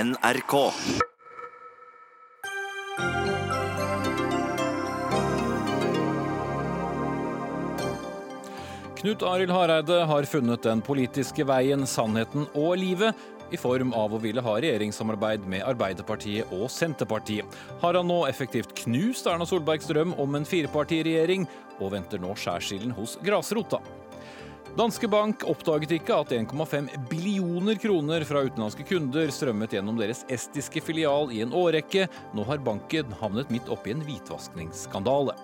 NRK. Knut Arild Hareide har funnet den politiske veien, sannheten og livet i form av å ville ha regjeringssamarbeid med Arbeiderpartiet og Senterpartiet. Har han nå effektivt knust Erna Solbergs drøm om en firepartiregjering, og venter nå skjærsilden hos grasrota? Danske Bank oppdaget ikke at 1,5 billioner kroner fra utenlandske kunder strømmet gjennom deres estiske filial i en årrekke. Nå har banken havnet midt oppi en hvitvaskingsskandale.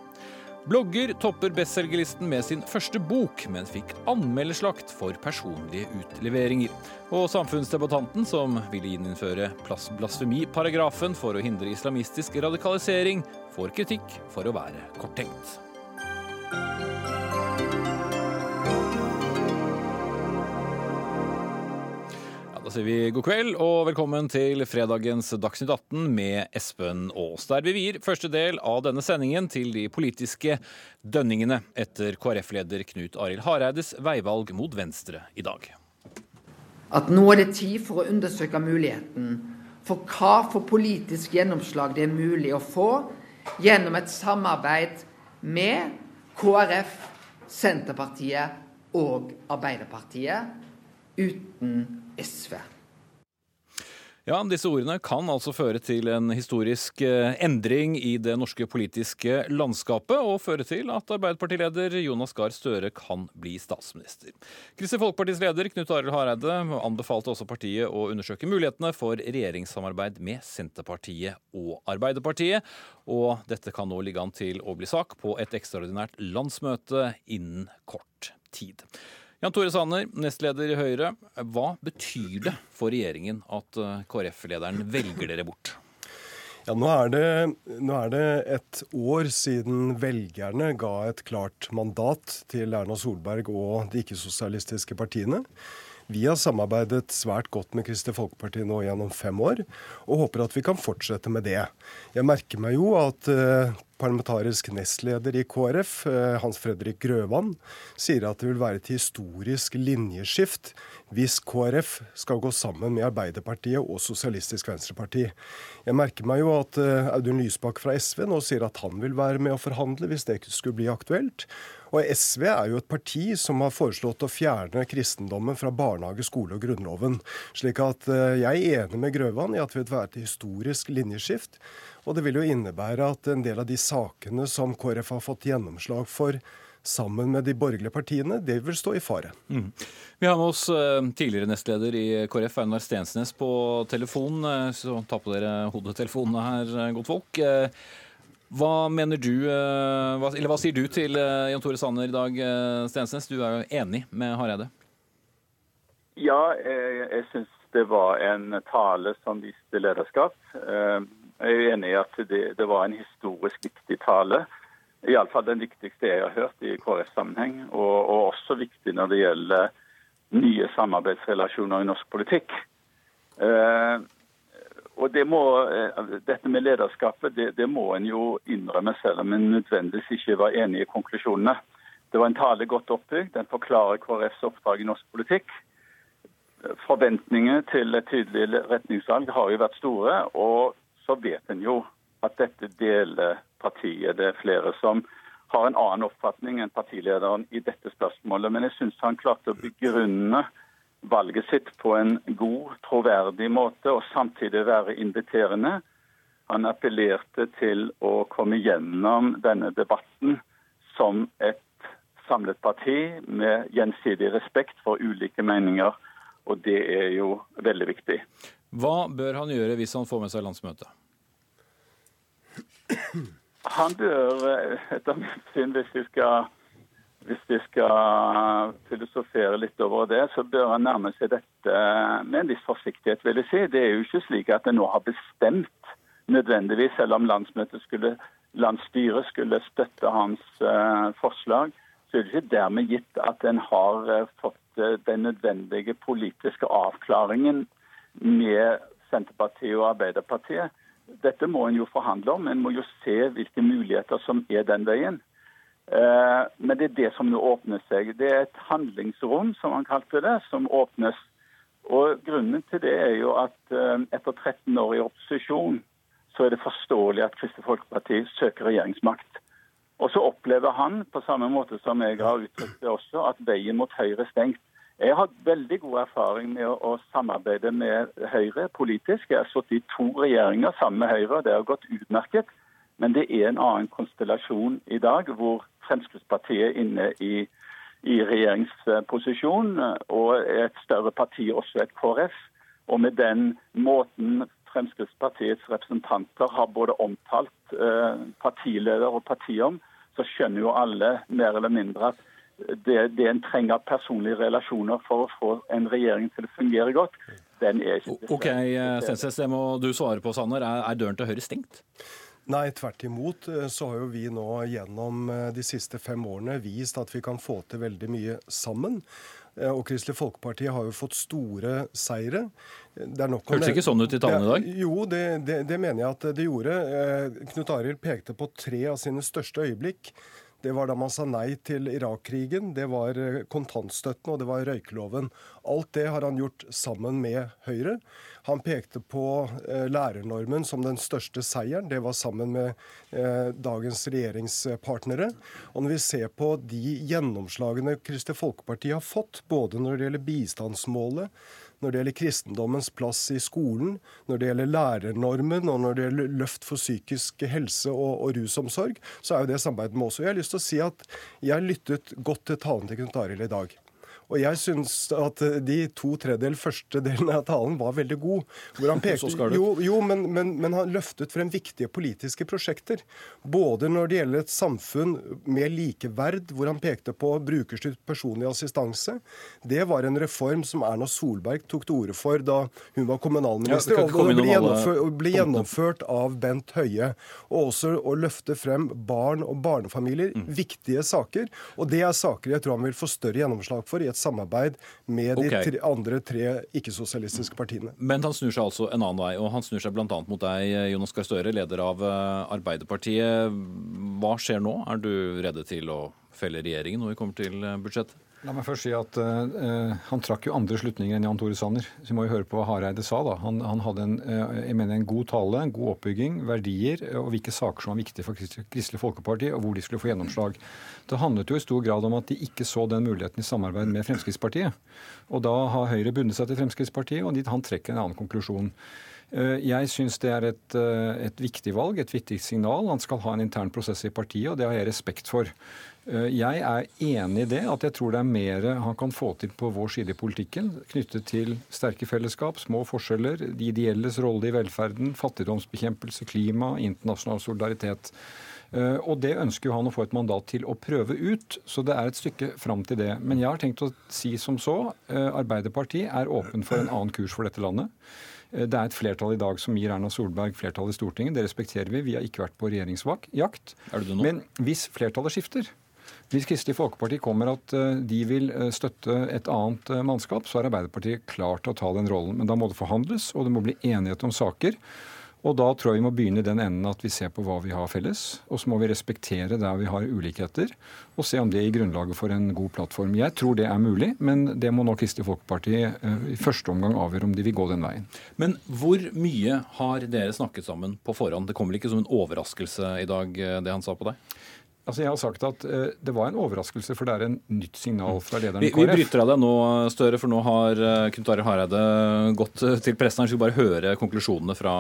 Blogger topper bestselgerlisten med sin første bok, men fikk anmelderslakt for personlige utleveringer. Og samfunnsdebattanten, som ville gjeninnføre blasfemiparagrafen for å hindre islamistisk radikalisering, får kritikk for å være korttenkt. Sier vi god kveld og velkommen til fredagens Dagsnytt 18 med Espen Aas. Der vi vier første del av denne sendingen til de politiske dønningene etter KrF-leder Knut Arild Hareides veivalg mot Venstre i dag. At nå er det tid for å undersøke muligheten for hva for politisk gjennomslag det er mulig å få gjennom et samarbeid med KrF, Senterpartiet og Arbeiderpartiet uten SV. Ja, Disse ordene kan altså føre til en historisk eh, endring i det norske politiske landskapet, og føre til at Arbeiderpartileder Jonas Gahr Støre kan bli statsminister. Kristelig Folkepartis leder Knut Arild Hareide anbefalte også partiet å undersøke mulighetene for regjeringssamarbeid med Senterpartiet og Arbeiderpartiet, og dette kan nå ligge an til å bli sak på et ekstraordinært landsmøte innen kort tid. Jan Tore Sanner, nestleder i Høyre. Hva betyr det for regjeringen at eh, KrF-lederen velger dere bort? Ja, nå er, det, nå er det et år siden velgerne ga et klart mandat til Erna Solberg og de ikke-sosialistiske partiene. Vi har samarbeidet svært godt med Kristelig Folkeparti nå gjennom fem år, og håper at vi kan fortsette med det. Jeg merker meg jo at eh, parlamentarisk nestleder i KrF, eh, Hans Fredrik Grøvan, sier at det vil være et historisk linjeskift hvis KrF skal gå sammen med Arbeiderpartiet og Sosialistisk Venstreparti. Jeg merker meg jo at eh, Audun Lysbakk fra SV nå sier at han vil være med å forhandle hvis det skulle bli aktuelt. Og SV er jo et parti som har foreslått å fjerne kristendommen fra barnehage, skole og Grunnloven. Slik at eh, jeg er enig med Grøvan i at det vil være et historisk linjeskift. Og det vil jo innebære at en del av de sakene som KrF har fått gjennomslag for sammen med de borgerlige partiene, det vil stå i fare. Mm. Vi har med oss eh, tidligere nestleder i KrF, Einar Stensnes, på telefon. Eh, Så ta på dere hodetelefonene her, godtfolk. Hva mener du, eller hva sier du til Jan Tore Sanner i dag, Stensnes? Du er jo enig med Hareide? Ja, jeg, jeg syns det var en tale som viste lederskap. Jeg er enig i at det, det var en historisk viktig tale. Iallfall den viktigste jeg har hørt i KrF-sammenheng, og, og, også viktig når det gjelder nye samarbeidsrelasjoner i norsk politikk. Eh, og det må, Dette med lederskapet det, det må en jo innrømme, selv om en nødvendigvis ikke var enig i konklusjonene. Det var en tale godt oppbygd. Den forklarer KrFs oppdrag i norsk politikk. Forventningene til et tydelig retningsvalg har jo vært store. Og så vet en jo at dette deler partiet. Det er flere som har en annen oppfatning enn partilederen i dette spørsmålet. Men jeg syns han klarte å begrunne valget sitt på en god, troverdig måte, og samtidig være inviterende. Han appellerte til å komme gjennom denne debatten som et samlet parti med gjensidig respekt for ulike meninger, og det er jo veldig viktig. Hva bør han gjøre hvis han får med seg landsmøtet? Han bør, etter mitt syn, hvis vi skal hvis vi skal filosofere litt over det, så bør han nærme seg dette med en viss forsiktighet, vil jeg si. Det er jo ikke slik at en nå har bestemt nødvendigvis, selv om landsmøtet skulle, landsstyret skulle støtte hans uh, forslag, så er det ikke dermed gitt at en har fått den nødvendige politiske avklaringen med Senterpartiet og Arbeiderpartiet. Dette må en jo forhandle om. En må jo se hvilke muligheter som er den veien. Men det er det som nå åpner seg. Det er et handlingsrom, som han kalte det, som åpnes. Og Grunnen til det er jo at eh, etter 13 år i opposisjon, så er det forståelig at Kristelig søker regjeringsmakt. Og så opplever han, på samme måte som jeg har uttrykt det også, at veien mot Høyre er stengt. Jeg har veldig god erfaring med å samarbeide med Høyre politisk. Jeg har sittet i to regjeringer sammen med Høyre, og det har gått utmerket. Men det er en annen konstellasjon i dag, hvor Fremskrittspartiet er inne i i regjeringsposisjon, og et større parti, også et KrF. Og med den måten Fremskrittspartiets representanter har både omtalt eh, partileder og parti om, så skjønner jo alle mer eller mindre at det, det en trenger personlige relasjoner for å få en regjering til å fungere godt, den er ikke Ok, eh, Stensnes, det må du svare på, Sanner. Er, er døren til Høyre stengt? Nei, tvert imot eh, så har jo vi nå gjennom eh, de siste fem årene vist at vi kan få til veldig mye sammen. Eh, og Kristelig Folkeparti har jo fått store seire. Det Hørtes ikke sånn ut i tallene i dag? Jo, det, det, det, mener jeg at det gjorde. Knut Arild pekte på tre av sine største øyeblikk. Det var da man sa nei til Irak-krigen, det var kontantstøtten og det var røykeloven. Alt det har han gjort sammen med Høyre. Han pekte på eh, lærernormen som den største seieren. Det var sammen med eh, dagens regjeringspartnere. Og når vi ser på de gjennomslagene Kristelig Folkeparti har fått, både når det gjelder bistandsmålet, når det gjelder kristendommens plass i skolen, når det gjelder lærernormen og når det gjelder løft for psykisk helse og, og rusomsorg, så er jo det samarbeidet med oss. Og jeg har lyst til å si at jeg lyttet godt til talen til Knut Arild i dag. Og jeg syns at de to tredjedel første delen av talen var veldig god. Hvor han pekte, jo, jo men, men, men, han løftet frem viktige politiske prosjekter. Både når det gjelder et samfunn med likeverd, hvor han pekte på brukerstyrt personlig assistanse. Det var en reform som Erna Solberg tok til orde for da hun var kommunalminister. Ja, og ble gjennomført, ble gjennomført, av Bent Høie. Og også å løfte frem barn og barnefamilier. Mm. Viktige saker. Og det er saker jeg tror han vil få større gjennomslag for i et et samarbeid med de tre, andre tre ikke-sosialistiske partiene. Men han snur seg altså en annen vei, og han snur seg bl.a. mot deg, Jonas Gahr Støre, leder av eh, Arbeiderpartiet. Hva skjer nå? Er du redd til å felle regjeringen når vi kommer til eh, budsjettet? La meg først si at uh, Han trakk jo andre slutninger enn Jan Tore Sanner. Så vi må jo høre på hva Hareide sa. da. Han, han hadde en, uh, jeg mener en god tale, en god oppbygging, verdier og hvilke saker som var viktige for Kristelig Folkeparti, og hvor de skulle få gjennomslag. Det handlet jo i stor grad om at de ikke så den muligheten i samarbeid med Fremskrittspartiet. Og da har Høyre bundet seg til Fremskrittspartiet, og han trekker en annen konklusjon. Jeg syns det er et, et, viktig valg, et viktig signal. Han skal ha en intern prosess i partiet, og det har jeg respekt for. Eh, jeg er enig i det, at jeg tror det er mer han kan få til på vår side i politikken, knyttet til sterke fellesskap, små forskjeller, de ideelles rolle i velferden, fattigdomsbekjempelse, klima, internasjonal solidaritet. Eh, og det ønsker jo han å få et mandat til å prøve ut, så det er et stykke fram til det. Men jeg har tenkt å si som så, eh, Arbeiderpartiet er åpen for en annen kurs for dette landet. Det er et flertall i dag som gir Erna Solberg flertall i Stortinget. Det respekterer vi. Vi har ikke vært på regjeringsjakt. Men hvis flertallet skifter, hvis Kristelig Folkeparti kommer at eh, de vil eh, støtte et annet eh, mannskap, så er Arbeiderpartiet klar til å ta den rollen. Men da må det forhandles, og det må bli enighet om saker. Og da tror jeg vi må begynne i den enden at vi ser på hva vi har felles. Og så må vi respektere der vi har ulikheter, og se om det gir grunnlaget for en god plattform. Jeg tror det er mulig, men det må nå Kristelig Folkeparti i første omgang avgjøre om de vil gå den veien. Men hvor mye har dere snakket sammen på forhånd? Det kommer vel ikke som en overraskelse i dag, det han sa på deg? Altså jeg har sagt at uh, Det var en overraskelse, for det er en nytt signal fra lederen i KrF. Vi bryter av deg nå, Støre, for nå har uh, Knut Arild Hareide gått uh, til pressen. Han skal bare høre konklusjonene fra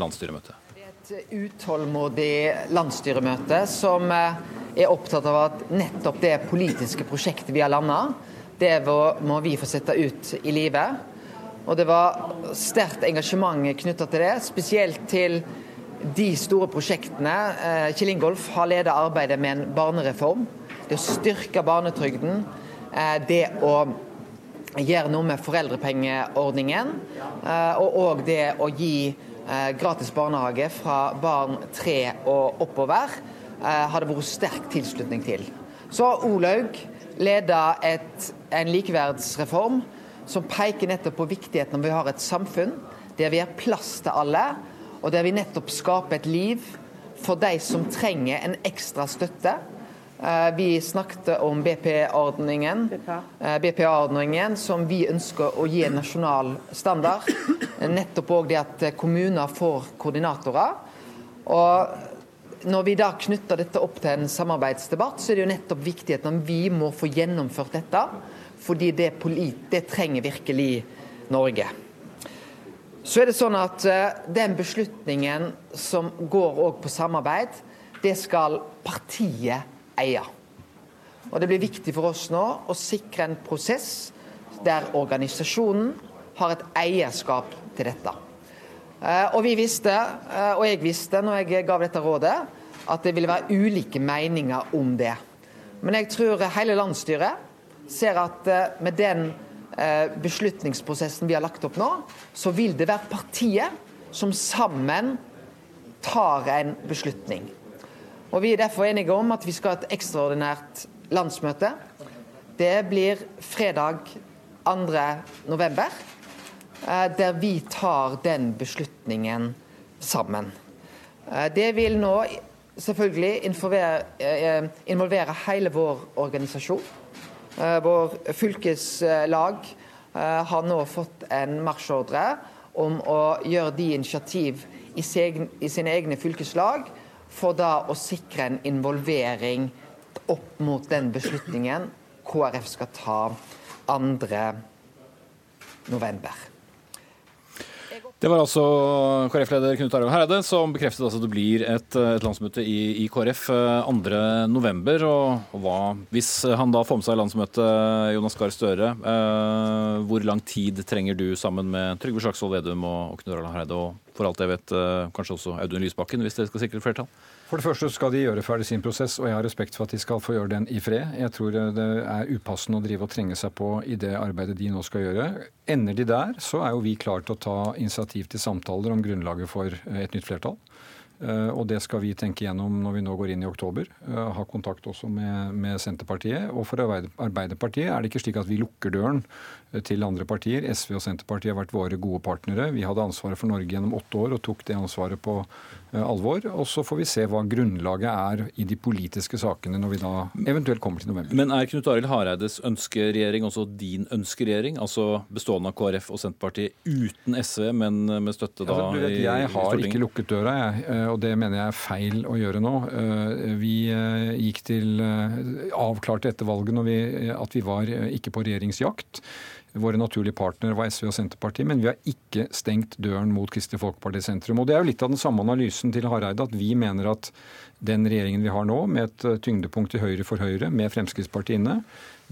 landsstyremøtet. Det er et utålmodig landsstyremøte som er opptatt av at nettopp det politiske prosjektet vi har landa, det må vi få sette ut i livet. Og det var sterkt engasjement knytta til det, spesielt til de store prosjektene. Eh, Kjell Ingolf har ledet arbeidet med en barnereform. Det å styrke barnetrygden. Eh, det å gjøre noe med foreldrepengeordningen. Eh, og òg det å gi gratis barnehage fra barn tre og oppover. Har det vært sterk tilslutning til. Så har Olaug leda en likeverdsreform som peker nettopp på viktigheten om vi har et samfunn der vi har plass til alle og der vi nettopp skaper et liv for de som trenger en ekstra støtte. Eh, vi snakket om BPA-ordningen, BPA-ordningen som vi ønsker å gi en nasjonal standard. Nettopp òg det at kommuner får koordinatorer. Og når vi da knytter dette opp til en samarbeidsdebatt, så er det jo nettopp viktigheten om vi må få gjennomført dette. Fordi det, det trenger virkelig Norge. Så er det sånn at Den beslutningen som går òg på samarbeid, det skal partiet eie. Og Det blir viktig for oss nå å sikre en prosess der organisasjonen har et eierskap til dette. Og vi visste, og jeg visste når jeg gav dette rådet, at det ville være ulike meninger om det. Men jeg tror hele landsstyret ser at med den beslutningsprosessen vi har lagt opp nå, så vil det være partiet som sammen tar en beslutning. Og Vi er derfor enige om at vi skal ha et ekstraordinært landsmøte. Det blir fredag 2.11., november der vi tar den beslutningen sammen. Eh, det vil nå selvfølgelig eh, involvere hele vår organisasjon. Vår fylkeslag har nå fått en marsjordre om å gjøre de initiativ i sine egne fylkeslag for da å sikre en involvering opp mot den beslutningen KrF skal ta 2.11. Det var altså KrF-leder Knut Arild Hereide som bekreftet altså at det blir et, et landsmøte i, i KrF 2.11. Eh, og, og hvis han da får med seg landsmøtet, Jonas Gahr Støre, eh, hvor lang tid trenger du sammen med Trygve Slagsvold Vedum og, og Knut Arild Hereide, og for alt jeg vet eh, kanskje også Audun Lysbakken, hvis dere skal sikre flertall? For det første skal de gjøre ferdig sin prosess, og jeg har respekt for at de skal få gjøre den i fred. Jeg tror det er upassende å drive og trenge seg på i det arbeidet de nå skal gjøre. Ender de der, så er jo vi klar til å ta initiativ til samtaler om grunnlaget for et nytt flertall. Eh, og det skal vi tenke gjennom når vi nå går inn i oktober. Eh, ha kontakt også med, med Senterpartiet. Og for Arbeiderpartiet er det ikke slik at vi lukker døren eh, til andre partier. SV og Senterpartiet har vært våre gode partnere. Vi hadde ansvaret for Norge gjennom åtte år og tok det ansvaret på alvor. Og så får vi se hva grunnlaget er i de politiske sakene når vi da eventuelt kommer til november. Men er Knut Arild Hareides ønskeregjering også din ønskeregjering? Altså bestående av KrF og Senterpartiet uten SV, men med støtte da altså, vet, Jeg har ikke lukket døra, jeg og det mener jeg er feil å gjøre nå. Eh, vi eh, gikk til eh, avklarte etter valget vi, at vi var ikke på regjeringsjakt. Våre naturlige partnere var SV og Senterpartiet, men vi har ikke stengt døren mot Kristelig Folkeparti sentrum. Og Det er jo litt av den samme analysen til Hareide, at vi mener at den regjeringen vi har nå, med et tyngdepunkt til høyre for Høyre, med Fremskrittspartiet inne,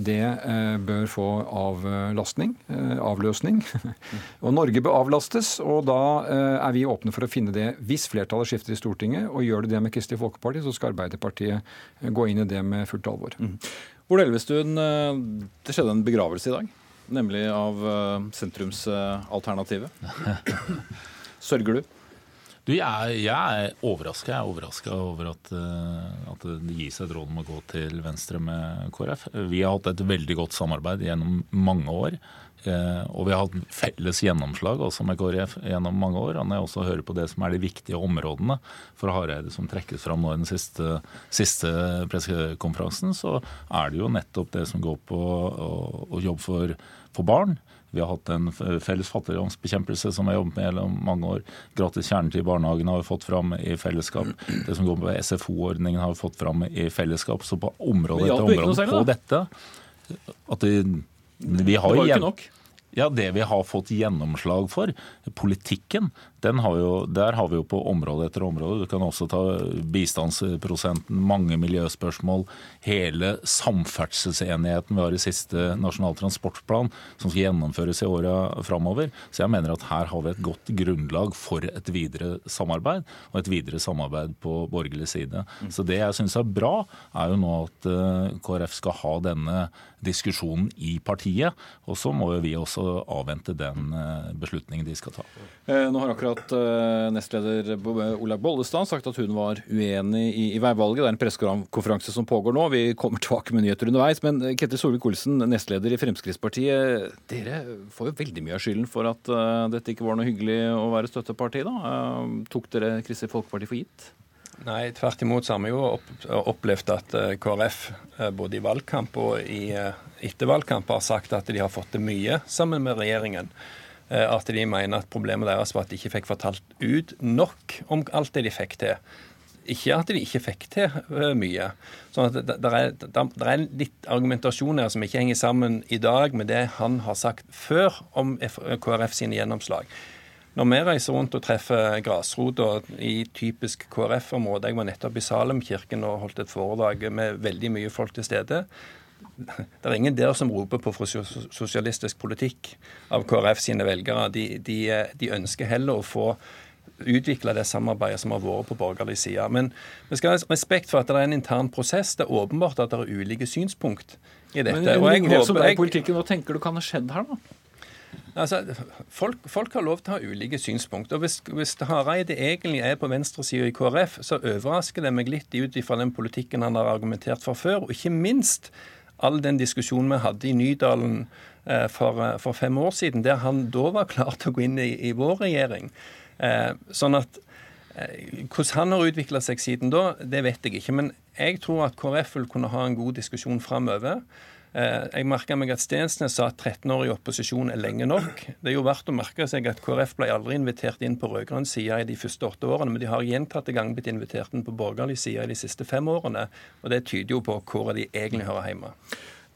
det eh, bør få avlastning, eh, avløsning. og Norge bør avlastes, og da eh, er vi åpne for å finne det hvis flertallet skifter i Stortinget. Og gjør det det med Kristelig Folkeparti, så skal Arbeiderpartiet gå inn i det med fullt alvor. Mm. Ola Elvestuen, det skjedde en begravelse i dag, nemlig av sentrumsalternativet. Sørger du? Du, jeg, jeg er overraska. Jeg er overraska over at, uh, at, det gis et råd om å gå til venstre med KrF. Vi har hatt et veldig godt samarbeid gjennom mange år. Uh, og vi har hatt felles gjennomslag også med KrF gjennom mange år. Og når jeg også hører på det som er de viktige områdene for Hareide som trekkes fram nå i den siste, siste pressekonferansen, så er det jo nettopp det som går på å, å jobbe for, for barn vi har hatt en felles fattigdomsbekjempelse som vi har jobbet med gjennom mange år. Gratis kjernetid i barnehagen har vi fått fram i fellesskap. Det som går på SFO-ordningen har vi fått fram i fellesskap. Så på område etter område på dette at det, vi har det var jo ikke nok. Ja, Det vi har fått gjennomslag for, politikken, har jo, der har vi jo på område etter område. Du kan også ta bistandsprosenten, mange miljøspørsmål, hele samferdselsenigheten vi har i siste Nasjonal transportplan, som skal gjennomføres i åra framover. Så jeg mener at her har vi et godt grunnlag for et videre samarbeid, og et videre samarbeid på borgerlig side. Så det jeg syns er bra, er jo nå at eh, KrF skal ha denne diskusjonen i partiet, og så må vi også avvente den eh, beslutningen de skal ta. Eh, nå har akkurat at uh, nestleder Olaug Bollestad har sagt at hun var uenig i, i veivalget. Det er en pressekonferanse som pågår nå. Vi kommer tilbake med nyheter underveis. Men eh, Ketil Solvik-Olsen, nestleder i Fremskrittspartiet. Dere får jo veldig mye av skylden for at dette ikke var noe hyggelig å være støtteparti. da. Tok dere Kristelig Folkeparti for gitt? Nei, tvert imot så har vi jo opplevd at eh, KrF eh, både i valgkamp og i etter valgkamp har sagt at de har fått til mye sammen med regjeringen. At de mener at problemet deres var at de ikke fikk fortalt ut nok om alt det de fikk til. Ikke at de ikke fikk til mye. Sånn at det, er, er, litt argumentasjon her som ikke henger sammen i dag med det han har sagt før om KrF sine gjennomslag. Når vi reiser rundt og treffer grasrota i typisk KrF-område Jeg var nettopp i Salemkirken og holdt et foredrag med veldig mye folk til stede. Det er ingen der som roper på sosialistisk politikk av KrF sine velgere. De, de, de ønsker heller å få utvikle det samarbeidet som har vært på borgerlig side. Men vi skal ha respekt for at det er en intern prosess. Det er åpenbart at det er ulike synspunkt i dette. Men, og jeg, håper, politikken, Hva tenker du kan ha skjedd her, da? Altså, folk, folk, har lov til å ha ulike synspunkter. og Hvis, hvis Hareide egentlig er på venstresida i KrF, så overrasker det meg litt ut ifra den politikken han har argumentert for før. Og ikke minst all den diskusjonen vi hadde i Nydalen eh, for, eh, for, fem år siden, der han da var klar til å gå inn i, i vår regjering. Eh, sånn at hvordan han har utvikla seg siden da, det vet jeg ikke. Men jeg tror at KrF vil kunne ha en god diskusjon framover. Eh, jeg merka meg at Stensnes sa at 13 år i opposisjon er lenge nok. Det er jo verdt å merke seg at KrF ble aldri invitert inn på rød-grønn side i de første åtte årene, men de har gjentatte ganger blitt invitert inn på borgerlig side i de siste fem årene. Og det tyder jo på hvor de egentlig hører hjemme.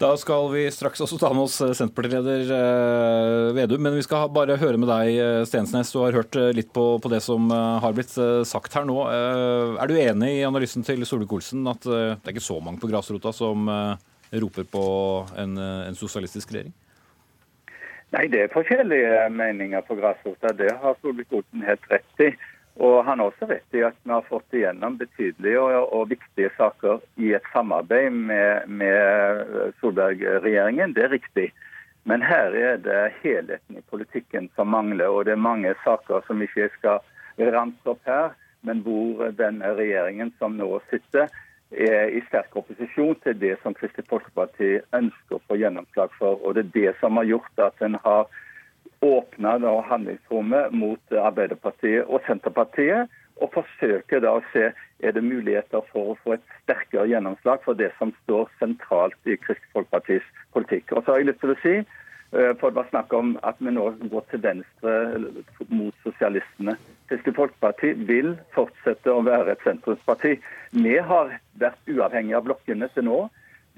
Da skal vi straks også ta med oss Senterpartileder eh, Vedum, men vi skal bare høre med deg, eh, Stensnes. Du har hørt litt på, på det som har blitt sagt her nå. Er du enig i analysen til Solvik-Olsen at det er ikke så mange på grasrota som roper på en, en sosialistisk regjering? Nei, det er forskjellige meninger på grasrota. Det har Solvik-Olsen helt rett i. Og han har også rett i at vi har fått igjennom betydelige og, og viktige saker i et samarbeid med, med Solberg-regjeringen. Det er riktig. Men her er det helheten i politikken som mangler. Og det er mange saker som ikke skal ramse opp her, men hvor denne regjeringen som nå sitter, er i sterk opposisjon til det som Kristelig Folkeparti ønsker å få gjennomslag for. Og det er det som har gjort at en har åpna handlingsrommet mot Arbeiderpartiet og Senterpartiet. Og forsøker da å se er det muligheter for å få et sterkere gjennomslag for det som står sentralt i Kristelig Folkepartis politikk. Og så har jeg lyst til å si for det var snakk om at vi nå går til venstre mot sosialistene. Kristelig Folkeparti vil fortsette å være et sentrumsparti. Vi har vært uavhengige av blokkene til nå.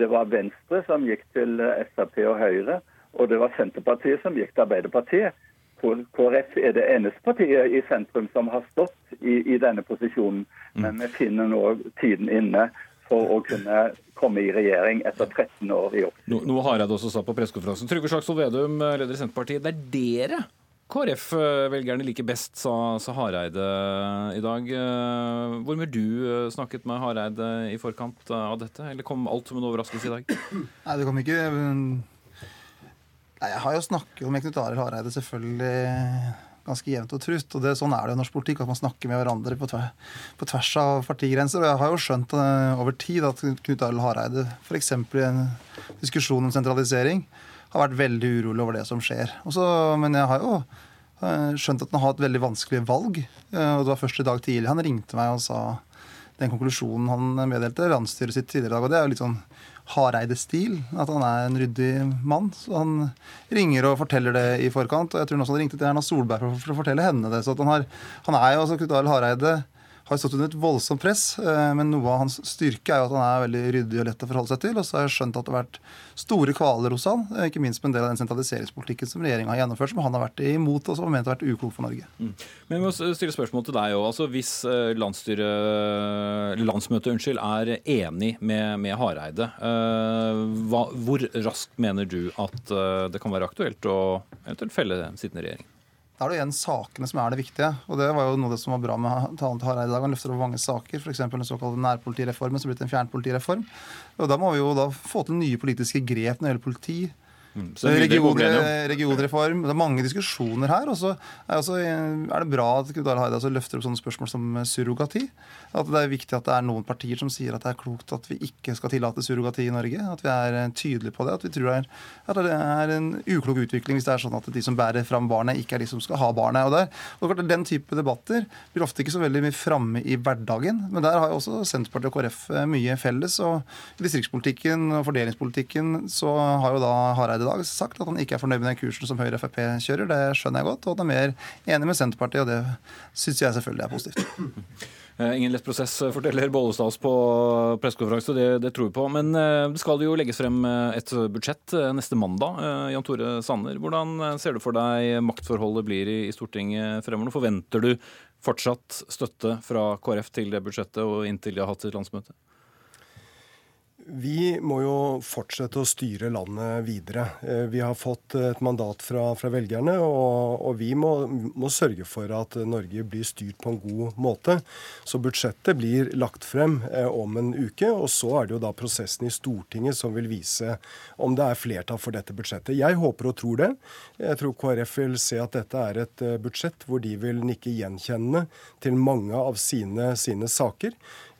Det var Venstre som gikk til Frp og Høyre, og det var Senterpartiet som gikk til Arbeiderpartiet. KrF er det eneste partiet i sentrum som har stått i, i denne posisjonen. Men vi finner nå tiden inne for å kunne komme i regjering etter 13 år i jobb. No, noe Hareide også sa på pressekonferansen. Trygve Slagsvold Vedum, leder i Senterpartiet. Det er dere KrF-velgerne liker best, sa, sa, Hareide i dag. Hvor mye du eh, snakket med Hareide i forkant av dette, eller kom alt som en overraskelse i dag? Nei, det kom ikke Nei, Jeg har jo snakket med Knut Arild Hareide selvfølgelig ganske jevnt og trutt. og det, Sånn er det i norsk politikk, at man snakker med hverandre på, tver, på tvers av partigrenser. og Jeg har jo skjønt uh, over tid at Knut Arild Hareide f.eks. i en diskusjon om sentralisering har vært veldig urolig over det som skjer. Også, men jeg har jo uh, skjønt at han har et veldig vanskelig valg. Uh, og Det var først i dag tidlig han ringte meg og sa den konklusjonen han meddelte landsstyret sitt tidligere i dag. og det er jo litt sånn Hareide-stil. At han er en ryddig mann. Så han ringer og forteller det i forkant. Og jeg tror han også ringte til Erna Solberg for, for å fortelle henne det. Så han, har, han, er jo altså Knut Arild Hareide har stått under et voldsomt press, eh, men noe av hans styrke er jo at han er veldig ryddig og lett å forholde seg til. Og så har jeg skjønt at det har vært store kvaler hos han, eh, ikke minst med en del av den sentraliseringspolitikken som regjeringa har gjennomført, som han har vært imot og som har ment har vært uklok for Norge. Mm. Men vi må stille spørsmål til deg òg. Altså, hvis eh, landsmøtet er enig med, med Hareide, hva, hvor raskt mener du at det kan være aktuelt å eventuelt felle sittende regjering? Da er det igjen sakene som er det viktige. Og det var jo noe det som var bra med talen til Hareide i dag. Han løfter over mange saker, f.eks. den såkalte nærpolitireformen som er blitt en fjernpolitireform. Og da må vi jo da få til nye politiske grep når det gjelder politi, Mm. Så det er mye dere må bli enige om. Region, regionreform. Det er mange diskusjoner her. Og så er, er det bra at Knut Haide altså løfter opp sånne spørsmål som surrogati. At det er viktig at det er noen partier som sier at det er klokt at vi ikke skal tillate surrogati i Norge. At vi er eh, tydelige på det. At vi tror det er, at det er en uklok utvikling hvis det er sånn at de som bærer fram barnet, ikke er de som skal ha barnet. Og der, og Den type debatter blir ofte ikke så veldig mye framme i hverdagen. Men der har jo også Senterpartiet og KrF eh, mye felles. Og i distriktspolitikken og fordelingspolitikken så har jo da Hareide i dag sagt at han ikke er fornøyd med den kursen som Høyre og Frp kjører. Det skjønner jeg godt. Og han er mer enig med Senterpartiet, og det syns jeg selvfølgelig er positivt. Eh, ingen lett prosess, eh, forteller Bollestad oss på pressekonferanse, det, det tror vi på. Men eh, det skal jo legges frem et budsjett neste mandag. Jan Tore Sanner, hvordan ser du for deg maktforholdet blir i Stortinget fremover? Forventer du fortsatt støtte fra KrF til det budsjettet og inntil de har hatt sitt landsmøte? Vi må jo fortsette å styre landet videre. Eh, vi har fått et mandat fra, fra velgerne, og, og vi må, må, sørge for at Norge blir styrt på en god måte. Så budsjettet blir lagt frem eh, om en uke, og så er det jo da prosessen i Stortinget som vil vise om det er flertall for dette budsjettet. Jeg håper og tror det. Jeg tror KrF vil se at dette er et eh, budsjett hvor de vil nikke gjenkjennende til mange av sine, sine saker.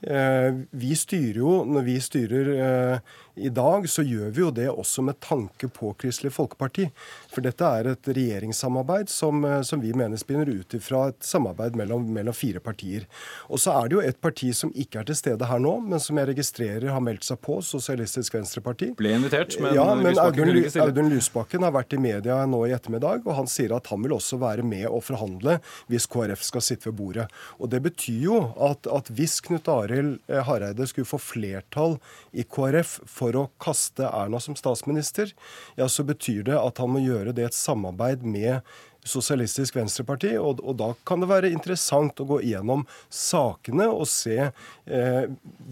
Eh, vi styrer jo, når vi styrer eh, i dag, så gjør vi jo det også med tanke på Kristelig Folkeparti. For dette er et regjeringssamarbeid som, eh, som vi mener spinner ut fra et samarbeid mellom, mellom, fire partier. Og så er det jo et parti som ikke er til stede her nå, men som jeg registrerer har meldt seg på, Sosialistisk Venstreparti. Ble invitert, men, ja, men Audun, Audun Lysbakken har vært i media nå i ettermiddag, og han sier at han vil også være med å forhandle hvis KrF skal sitte ved bordet. Og Det betyr jo at, at hvis Knut Arild Hareide skulle få flertall i KrF for for å kaste Erna som statsminister, ja, så betyr det at han må gjøre det i et samarbeid med Sosialistisk Venstreparti. Og, og, da kan det være interessant å gå gjennom sakene og se eh,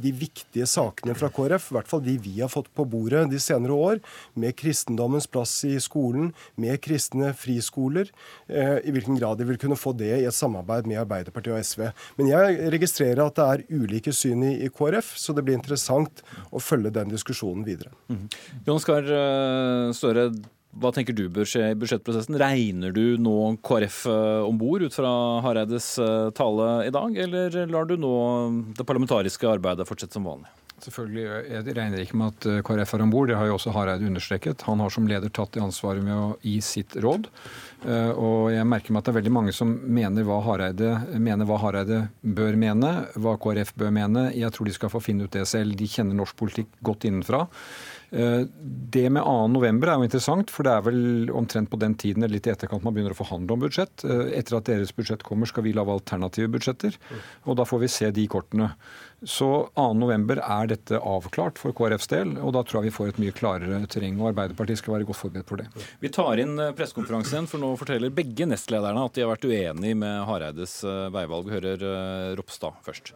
de viktige sakene fra KrF, i hvert fall de vi har fått på bordet de senere år, med kristendommens plass i skolen, med kristne friskoler. Eh, I hvilken grad de vil kunne få det i et samarbeid med Arbeiderpartiet og SV. Men jeg registrerer at det er ulike syn i, i KrF, så det blir interessant å følge den diskusjonen videre. Mm. Jon Skar eh, Støre, hva tenker du bør skje i budsjettprosessen? Regner du nå KrF eh, om bord ut fra Hareides eh, tale i dag, eller lar du nå det parlamentariske arbeidet fortsette som vanlig? Selvfølgelig, Jeg regner ikke med at eh, KrF er om bord, det har jo også Hareide understreket. Han har som leder tatt det ansvaret med å gi sitt råd. Og jeg merker meg at det er veldig mange som mener hva Hareide, mener hva Hareide bør mene, hva KrF bør mene. Jeg tror de skal få finne ut det selv. De kjenner norsk politikk godt innenfra. Eh, det med 2.11 er jo interessant, for det er vel omtrent på den tiden eller litt i etterkant man begynner å forhandle om budsjett. Eh, etter at deres budsjett kommer, skal vi lage alternative budsjetter. Og da får vi se de kortene. Så 2.11 er dette avklart for KrFs del, og da tror jeg vi får et mye klarere terreng. Og Arbeiderpartiet skal være godt forberedt for det. Vi tar inn eh, pressekonferansen, for nå forteller begge nestlederne at de har vært uenig med Hareides veivalg. Hører Ropstad først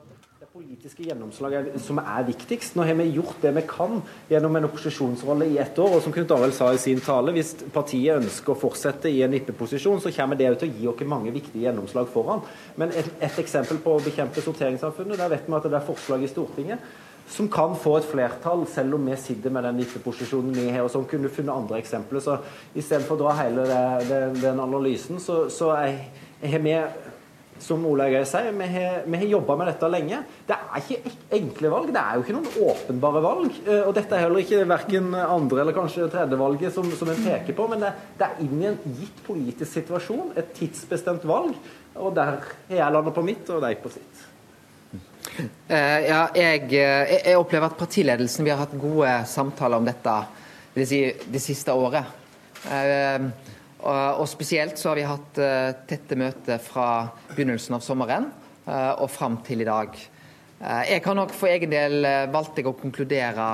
politiske gjennomslag som er viktigst. Nå har vi gjort det vi kan gjennom en opposisjonsrolle i ett år. og som Knut Arild sa i sin tale, Hvis partiet ønsker å fortsette i en vippeposisjon, så kommer det til å gi oss mange viktige gjennomslag foran. Men et, et eksempel på å bekjempe sorteringssamfunnet, der vet vi at det er forslag i Stortinget som kan få et flertall, selv om vi sitter med den vippeposisjonen vi har. og sånn kunne funnet andre eksempler. Så Istedenfor å dra hele det, det, den analysen, så, så har vi som Ola Gøy sier, vi har, vi har jobba med dette lenge. Det er ikke enkle valg. Det er jo ikke noen åpenbare valg. Eh, og dette er heller ikke verken andre eller kanskje tredje valget som, som en peker på, men det, det, er inn i en gitt politisk situasjon, et tidsbestemt valg. Og der har jeg landa på mitt, og de på sitt. Uh, ja, jeg, jeg, opplever at partiledelsen Vi har hatt gode samtaler om dette det, det siste året. Uh, og spesielt så har vi hatt uh, tette møter fra begynnelsen av sommeren uh, og fram til i dag. Jeg kan nok for egen del valgte jeg å konkludere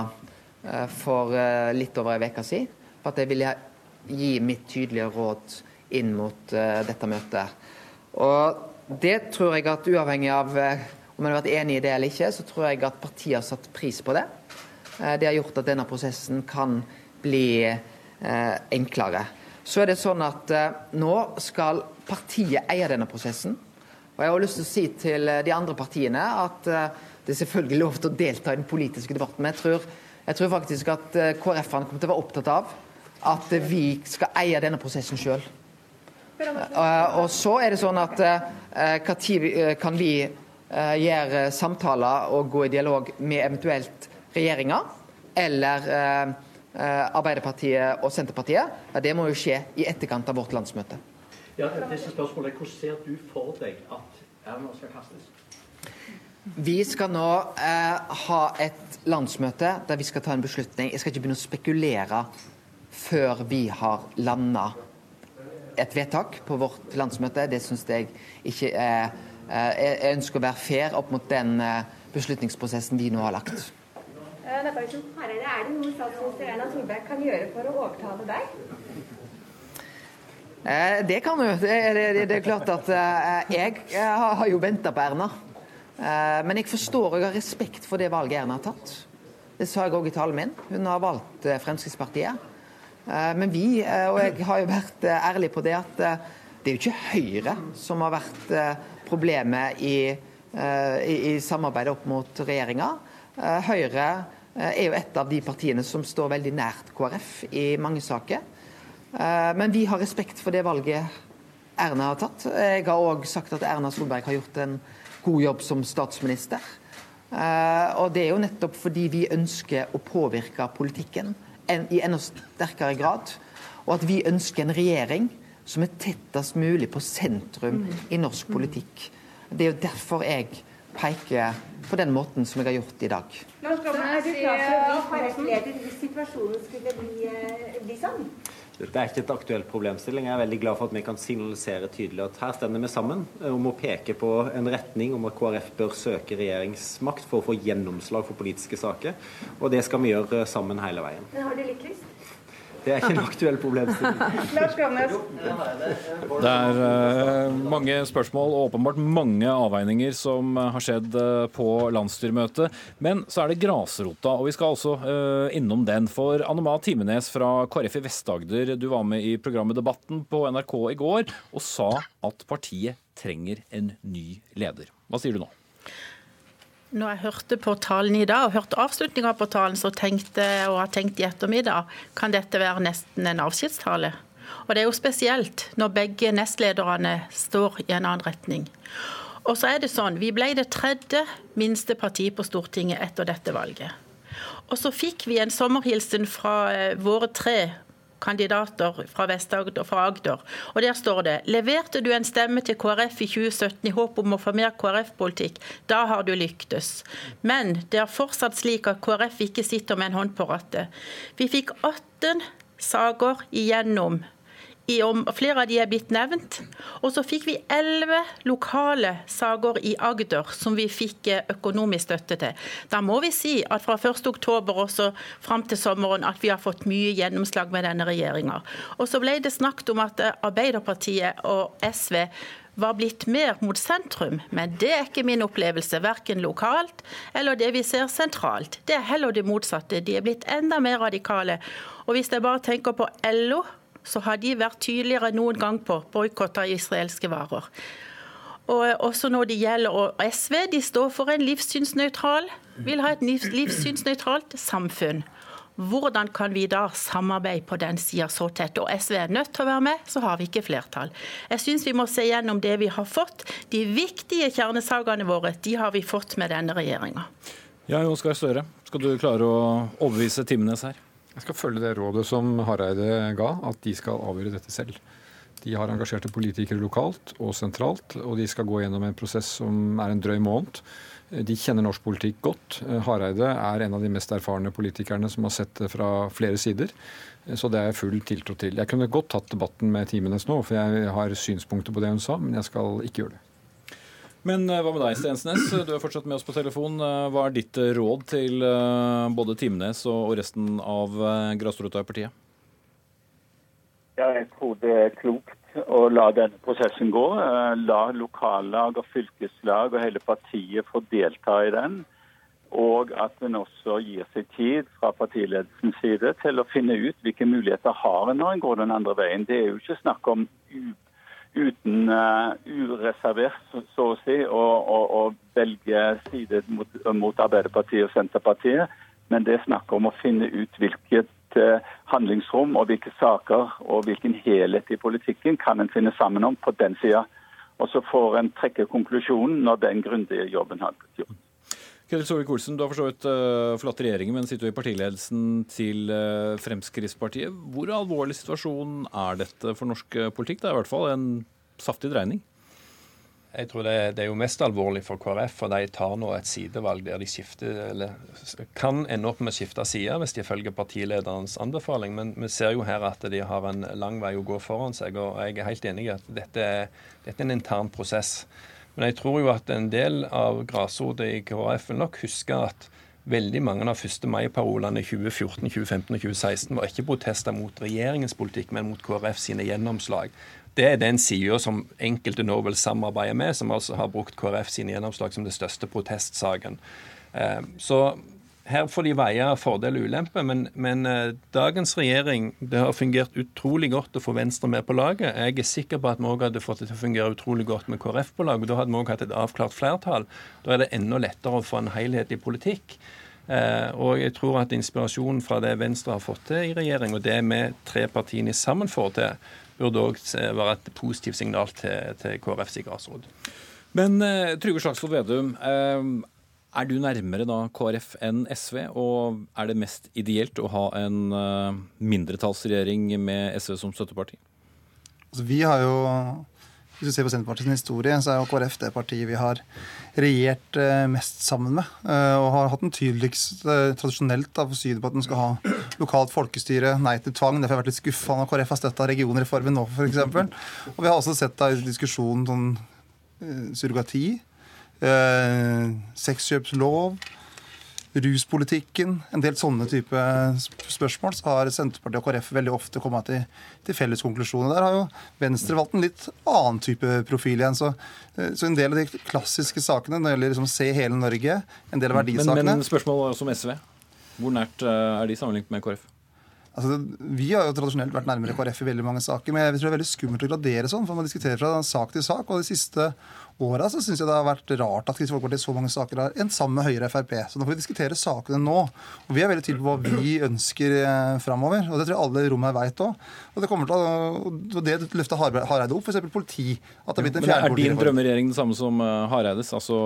for litt over ei uke siden på at jeg ville gi mitt tydelige råd inn mot dette møtet. Og det tror jeg at uavhengig av om en har vært enig i det eller ikke, så tror jeg at partiet har satt pris på det. Det har gjort at denne prosessen kan bli enklere. Så er det sånn at eh, nå skal partiet eie denne prosessen. Og jeg har lyst til å si til eh, de andre partiene at eh, det er selvfølgelig lov til å delta i den politiske debatten. Men jeg tror, jeg tror faktisk at KrF-ene kommer til å være opptatt av at vi skal eie denne prosessen sjøl. Og så er det sånn at når kan vi gjøre samtaler og gå i dialog med eventuelt regjeringa eller Arbeiderpartiet og Senterpartiet? Ja, det må jo skje i etterkant av vårt landsmøte. Ja, disse spørsmålene, Hvordan ser du for deg at Erna skal kastes? Vi skal nå eh, ha et landsmøte der vi skal ta en beslutning. Jeg skal ikke begynne å spekulere før vi har landa et vedtak på vårt landsmøte. Det syns jeg ikke er eh, Jeg ønsker å være fair opp mot den eh, beslutningsprosessen vi nå har lagt. Er det noe statsminister Erna Solberg kan gjøre for å overtale deg? Det kan hun. Det, er klart at jeg, jeg har jo venta på Erna. Eh, men jeg forstår og har respekt for det valget Erna har tatt. Det sa jeg òg i talen min. Hun har valgt eh, Fremskrittspartiet. Eh, men vi, og jeg har jo vært ærlig på det, at det er jo ikke Høyre som har vært problemet i, i, i samarbeidet opp mot regjeringa. Høyre er jo et av de partiene som står veldig nært KrF i mange saker. Men vi har respekt for det valget Erna har tatt. Jeg har òg sagt at Erna Solberg har gjort en god jobb som statsminister. Eh, og det er jo nettopp fordi vi ønsker å påvirke politikken i enda sterkere grad. Og at vi ønsker en regjering som er tettest mulig på sentrum i norsk politikk. Det er jo derfor jeg peker på den måten som jeg har gjort i dag. Nå skal klar for å KrF-leder hvis situasjonen skulle bli, eh, bli sånn? Dette er ikke et aktuelt problemstilling. Jeg er veldig glad for at vi kan signalisere tydelig at her stender vi sammen eh, om å peke på en retning om at KrF bør søke regjeringsmakt for å få gjennomslag for politiske saker. Og det skal vi gjøre sammen hele veien. Men har du lykkes? Det er ikke en aktuell problemstilling. Det er uh, mange spørsmål og åpenbart mange avveininger som uh, har skjedd uh, på landsstyremøtet. Men så er det grasrota, og vi skal også innom den. For Anoma Timenes fra KrF i Vest-Agder, du var med i programmet Debatten på NRK i går og sa at partiet trenger en ny leder. Hva sier du nå? Når jeg hørte på talen i dag, og hørte avslutninga på talen, så tenkte og har tenkt i ettermiddag, kan dette være nesten en avskjedstale. Og det er jo spesielt når begge nestlederne står i en annen retning. Og så er det sånn, Vi ble det tredje minste partiet på Stortinget etter dette valget. Og så fikk vi en sommerhilsen fra eh, våre tre kandidater fra Vest-Agder og fra Agder. Og Der står det leverte du en stemme til KrF i 2017 i håp om å få mer KrF-politikk, da har du lyktes. Men det er fortsatt slik at KrF ikke sitter med en hånd på rattet. Vi fikk 18 saker igjennom i om, flere av de er blitt nevnt. Og så fikk vi elleve lokale saker i Agder som vi fikk eh, økonomisk støtte til. Da må vi si at fra 1.10 også fram til sommeren at vi har fått mye gjennomslag med denne regjeringa. Og så ble det snakket om at eh, Arbeiderpartiet og SV var blitt mer mot sentrum, men det er ikke min opplevelse, verken lokalt eller det vi ser sentralt. Det er heller det motsatte. De er blitt enda mer radikale. Og hvis jeg bare tenker på LO så har de vært tydeligere enn noen gang på boikott av israelske varer. Og også når det gjelder SV, de står for en livssynsnøytral, vil ha et livssynsnøytralt samfunn. Hvordan kan vi da samarbeide på den sida så tett? Og SV er nødt til å være med, så har vi ikke flertall. Jeg syns vi må se gjennom det vi har fått. De viktige kjernesakene våre, de har vi fått med denne regjeringa. Ja, Jonas Støre, skal du klare å overbevise Timenes her? Jeg skal følge det rådet som Hareide ga, at de skal avgjøre dette selv. De har engasjerte politikere lokalt og sentralt, og de skal gå gjennom en prosess som er en drøy måned. De kjenner norsk politikk godt. Hareide er en av de mest erfarne politikerne som har sett det fra flere sider. Så det er jeg full tiltro til. Jeg kunne godt tatt debatten med Timenes nå, for jeg har synspunkter på det hun sa, men jeg skal ikke gjøre det. Men eh, hva med deg, Stensnes? Du er fortsatt med oss på telefon. Eh, hva er ditt eh, råd til både Timenes og resten av grasrota i partiet? Ja, jeg tror det er klokt å la denne prosessen gå. La lokallag og fylkeslag og hele partiet få delta i den. Og at en også gir seg tid fra partiledelsens side til å finne ut hvilke muligheter har en når en går den andre veien. Det er jo ikke snakk om uten uh, ureservert, så å si, å, velge side mot, mot, Arbeiderpartiet og Senterpartiet. Men det er snakk om å finne ut hvilket uh, handlingsrom og hvilke saker og hvilken helhet i politikken kan en finne sammen om på den sida. Og så får en trekke konklusjonen når den grundige jobben har blitt gjort. Ketil Solvik-Olsen, du har for så vidt uh, forlatt regjeringen, men sitter jo i partiledelsen til uh, Fremskrittspartiet. Hvor alvorlig situasjon er dette for norsk politikk? Det er i hvert fall en saftig dreining? Jeg tror det, det, er jo mest alvorlig for KrF, for de tar nå et sidevalg der de skifter, eller kan ende opp med å skifte side hvis de følger partilederens anbefaling. Men vi ser jo her at de har en lang vei å gå foran seg, og jeg er helt enig i at dette, dette er en intern prosess. Men jeg tror jo at en del av grasrota i KrF vil nok huske at veldig mange av 1. mai-parolene i 2014, 2015 og 2016 var ikke protester mot regjeringens politikk, men mot KrF sine gjennomslag. Det er den sida som enkelte nå vil samarbeide med, som altså har brukt KrF sine gjennomslag som det største protestsaken. Eh, så her får de veie fordel og ulempe, men, men uh, dagens regjering det har fungert utrolig godt å få Venstre med på laget. Jeg er sikker på at vi òg hadde fått det til å fungere utrolig godt med KrF på laget. Da hadde vi òg hatt et avklart flertall. Da er det enda lettere å få en helhetlig politikk. Uh, og jeg tror at inspirasjonen fra det Venstre har fått til i regjering, og det vi tre partiene sammen får til, burde òg være et positivt signal til, til KrFs grasrot. Men uh, Trygve Slagsvold Vedum, er du nærmere da KrF enn SV, og er det mest ideelt å ha en uh, mindretallsregjering med SV som støtteparti? Altså, vi har jo, Hvis du ser på Senterpartiets historie, så er jo KrF det partiet vi har regjert uh, mest sammen med. Uh, og har hatt den tydeligste tradisjonelt av synet på at den skal ha lokalt folkestyre, nei til tvang. Derfor har jeg vært litt skuffa når KrF har støtta regionreformen nå, f.eks. Og vi har også sett da i diskusjonen sånn surrogati eh, sexkjøpslov, ruspolitikken, en del sånne type spørsmål, så har Senterpartiet og KrF veldig ofte kommet til, til felles konklusjoner. Der har jo Venstre valgt en litt annen type profil igjen. Så, eh, så en del av de klassiske sakene når det gjelder liksom se hele Norge, en del av verdisakene Men, men spørsmålet om SV. Hvor nært eh, er de sammenlignet med KrF? Altså, vi har jo tradisjonelt vært nærmere KrF i veldig mange saker, men jeg tror det er veldig skummelt å gradere sånn, for man diskuterer fra sak til sak. og de siste åra så syns jeg det har vært rart at Kristelig Folkeparti så mange saker har endt sammen med Høyre og Frp. Så nå får vi diskutere sakene nå. Og vi er veldig tydelige på hva vi ønsker eh, framover. Og det tror jeg alle i rommet veit òg. Og det kommer til å det løfter Hareide opp, f.eks. politi. At det har blitt en fjerde Er din drømmeregjering den samme som eh, Hareides, altså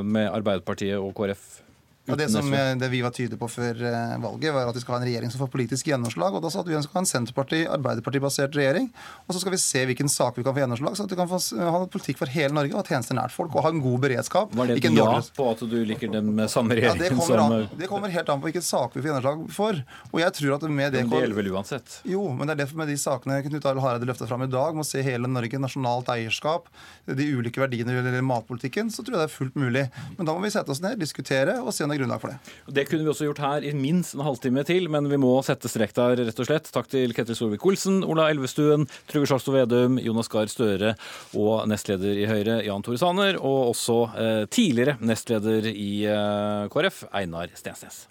med Arbeiderpartiet og KrF? Ja, det, som, det vi var tydelige på før eh, valget, var at vi skal ha en regjering som får politisk gjennomslag. og Da sa at vi ønsker å ha en Senterparti-Arbeiderparti-basert regjering. Og så skal vi se hvilken sak vi kan få gjennomslag, så at vi kan få ha politikk for hele Norge og ha tjenester nært folk. Og ha en god beredskap. Var det et ja på at du liker den samme regjering ja, det kommer, an, det kommer helt an på hvilken sak vi får gjennomslag for. Og jeg tror at med det Men det gjelder vel uansett? Jo, men det er derfor med de sakene Knut Arild Hareide løfta fram i dag, med å se hele Norge, nasjonalt eierskap, de ulike verdiene i matpolitikken, så tror jeg det er fullt mulig. Men da må vi sette oss ned, diskutere og se om det er grunnlag for det. Det kunne vi også gjort her i minst en halvtime til, men vi må sette strek der, rett og slett. Takk til Ketil Solvik-Olsen, Ola Elvestuen, Trygve Slagsvold Vedum, Jonas Gahr Støre og nestleder i Høyre, Jan Tore Sanner, og også eh, tidligere nestleder i eh, KrF, Einar Stensnes.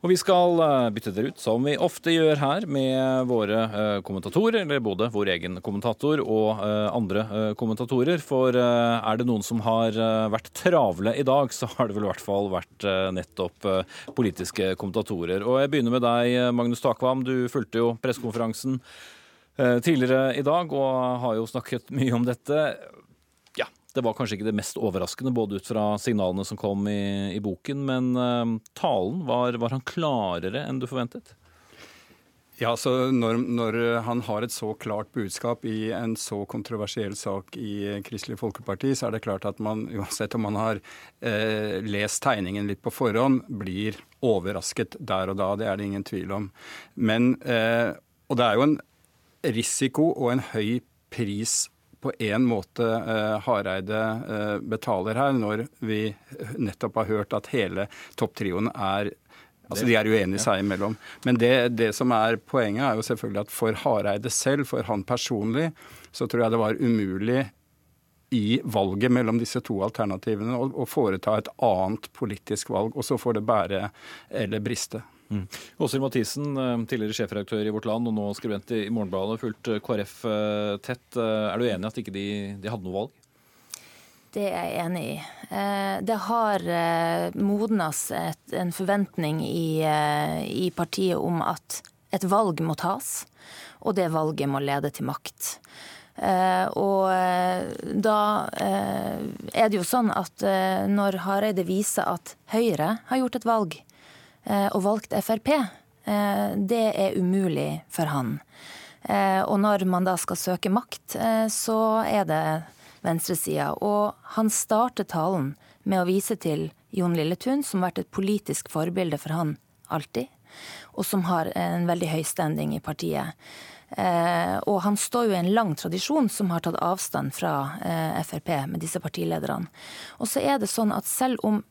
Og vi skal eh, bytte dere ut, som vi ofte gjør her, med våre eh, kommentatorer. Eller både vår egen kommentator og eh, andre kommentatorer. For er det noen som har vært travle i dag, så har det vel i hvert fall vært nettopp politiske kommentatorer. Og jeg begynner med deg, Magnus Takvam. Du fulgte jo pressekonferansen tidligere i dag og har jo snakket mye om dette. Det var kanskje ikke det mest overraskende, både ut fra signalene som kom i, i boken, men uh, talen, var, var, han klarere enn du forventet? Ja, så når, når, han har et så klart budskap i en så kontroversiell sak i Kristelig Folkeparti, så er det klart at man, uansett om man har eh, lest tegningen litt på forhånd, blir overrasket der og da. Det er det ingen tvil om. Men, eh, og det er jo en risiko og en høy pris på en måte eh, Hareide eh, betaler her, når vi nettopp har hørt at hele topptrioen er Altså, De er uenige seg imellom. Men det, det, som er poenget, er jo selvfølgelig at for Hareide selv, for han personlig, så tror jeg det var umulig i valget mellom disse to alternativene å, å foreta et annet politisk valg. Og så får det bære eller briste. Mm. Åshild Mathisen, eh, tidligere sjefredaktør i Vårt Land og nå skribent i Morgenbladet, fulgt eh, KrF eh, tett. Er du enig i at ikke de, de hadde noe valg? Det er jeg enig i. Det har modnes en forventning i, i, partiet om at et valg må tas, og det valget må lede til makt. Og da er det jo sånn at når Hareide viser at Høyre har gjort et valg, og valgt Frp, det er umulig for han. Og når man da skal søke makt, så er det venstresida. Og han starter talen med å vise til Jon Lilletun, som har vært et politisk forbilde for han alltid, og som har en veldig høy standing i partiet. Eh, og han står jo i en lang tradisjon som har tatt avstand fra eh, Frp med disse partilederne. Og så er det sånn at selv om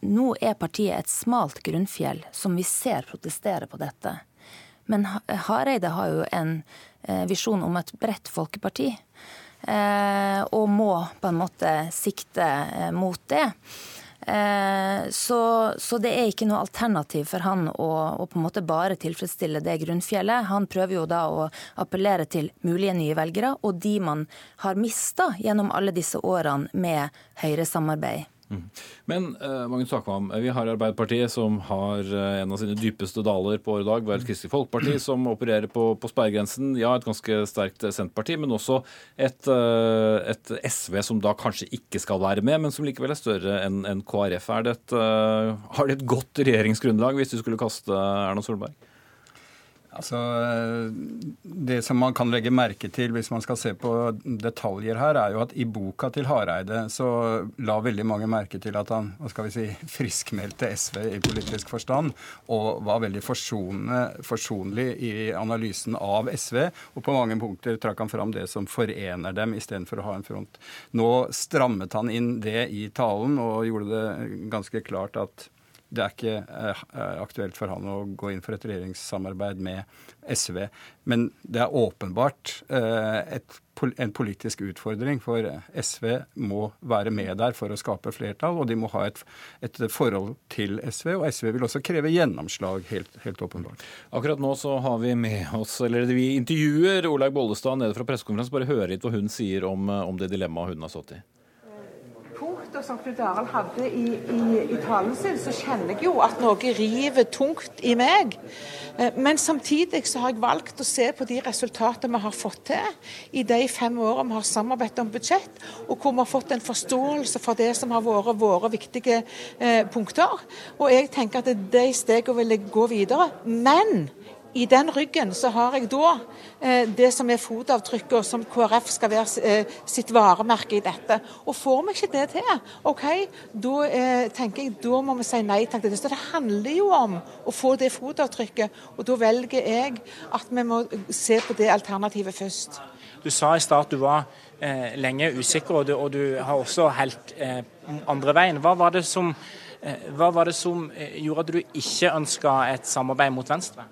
nå er partiet et smalt grunnfjell som vi ser protestere på dette, men Hareide har jo en eh, visjon om et bredt folkeparti. Eh, og må på en måte sikte eh, mot det. Så, så, det er ikke noe alternativ for han å, å, på en måte bare tilfredsstille det grunnfjellet. Han prøver jo da å appellere til mulige nye velgere, og de man har mista gjennom alle disse årene med Høyre-samarbeid. Men uh, Magnus Akvam, vi har Arbeiderpartiet, som har uh, en av sine dypeste daler på året dag. Vi har et Kristelig Folkeparti, som opererer på, på sperregrensen. Ja, et ganske sterkt Senterparti, men også et, et, SV som da kanskje ikke skal være med, men som likevel er større enn en KrF. Er det et, har de et godt regjeringsgrunnlag hvis du skulle kaste Erna Solberg? Altså, Det som man kan legge merke til hvis man skal se på detaljer her, er jo at i boka til Hareide så la veldig mange merke til at han hva skal vi si, friskmeldte SV i politisk forstand, og var veldig forsonlig i analysen av SV. Og på mange punkter trakk han fram det som forener dem, istedenfor å ha en front. Nå strammet han inn det i talen og gjorde det ganske klart at det er ikke eh, aktuelt for han å gå inn for et regjeringssamarbeid med SV. Men det er åpenbart eh, et, en politisk utfordring, for SV må være med der for å skape flertall, og de må ha et, et forhold til SV. Og SV vil også kreve gjennomslag, helt, helt, åpenbart. Akkurat nå så har vi med oss, eller vi intervjuer Olaug Bollestad nede fra pressekonferansen. Bare høre litt hva hun sier om, om det dilemmaet hun har stått i punkter som Knut Arild hadde i, i, i, talen sin, så kjenner jeg jo at noe river tungt i meg. Eh, men samtidig så har jeg valgt å se på de resultatene vi har fått til i de fem årene vi har samarbeidet om budsjett, og hvor vi har fått en forståelse for det som har vært våre viktige eh, punkter. Og jeg tenker at de stegene vil jeg gå videre. Men i den ryggen så har jeg da eh, det som er fotavtrykket, som KrF skal være eh, sitt varemerke i dette. Og får vi ikke det til, OK, da eh, tenker jeg da må vi si nei takk til det. Så det handler jo om å få det fotavtrykket, og da velger jeg at vi må se på det alternativet først. Du sa i start du var lenge usikker, og du, og du har også helt andre veien. Hva var det som, hva var det som gjorde at du ikke ønska et samarbeid mot Venstre?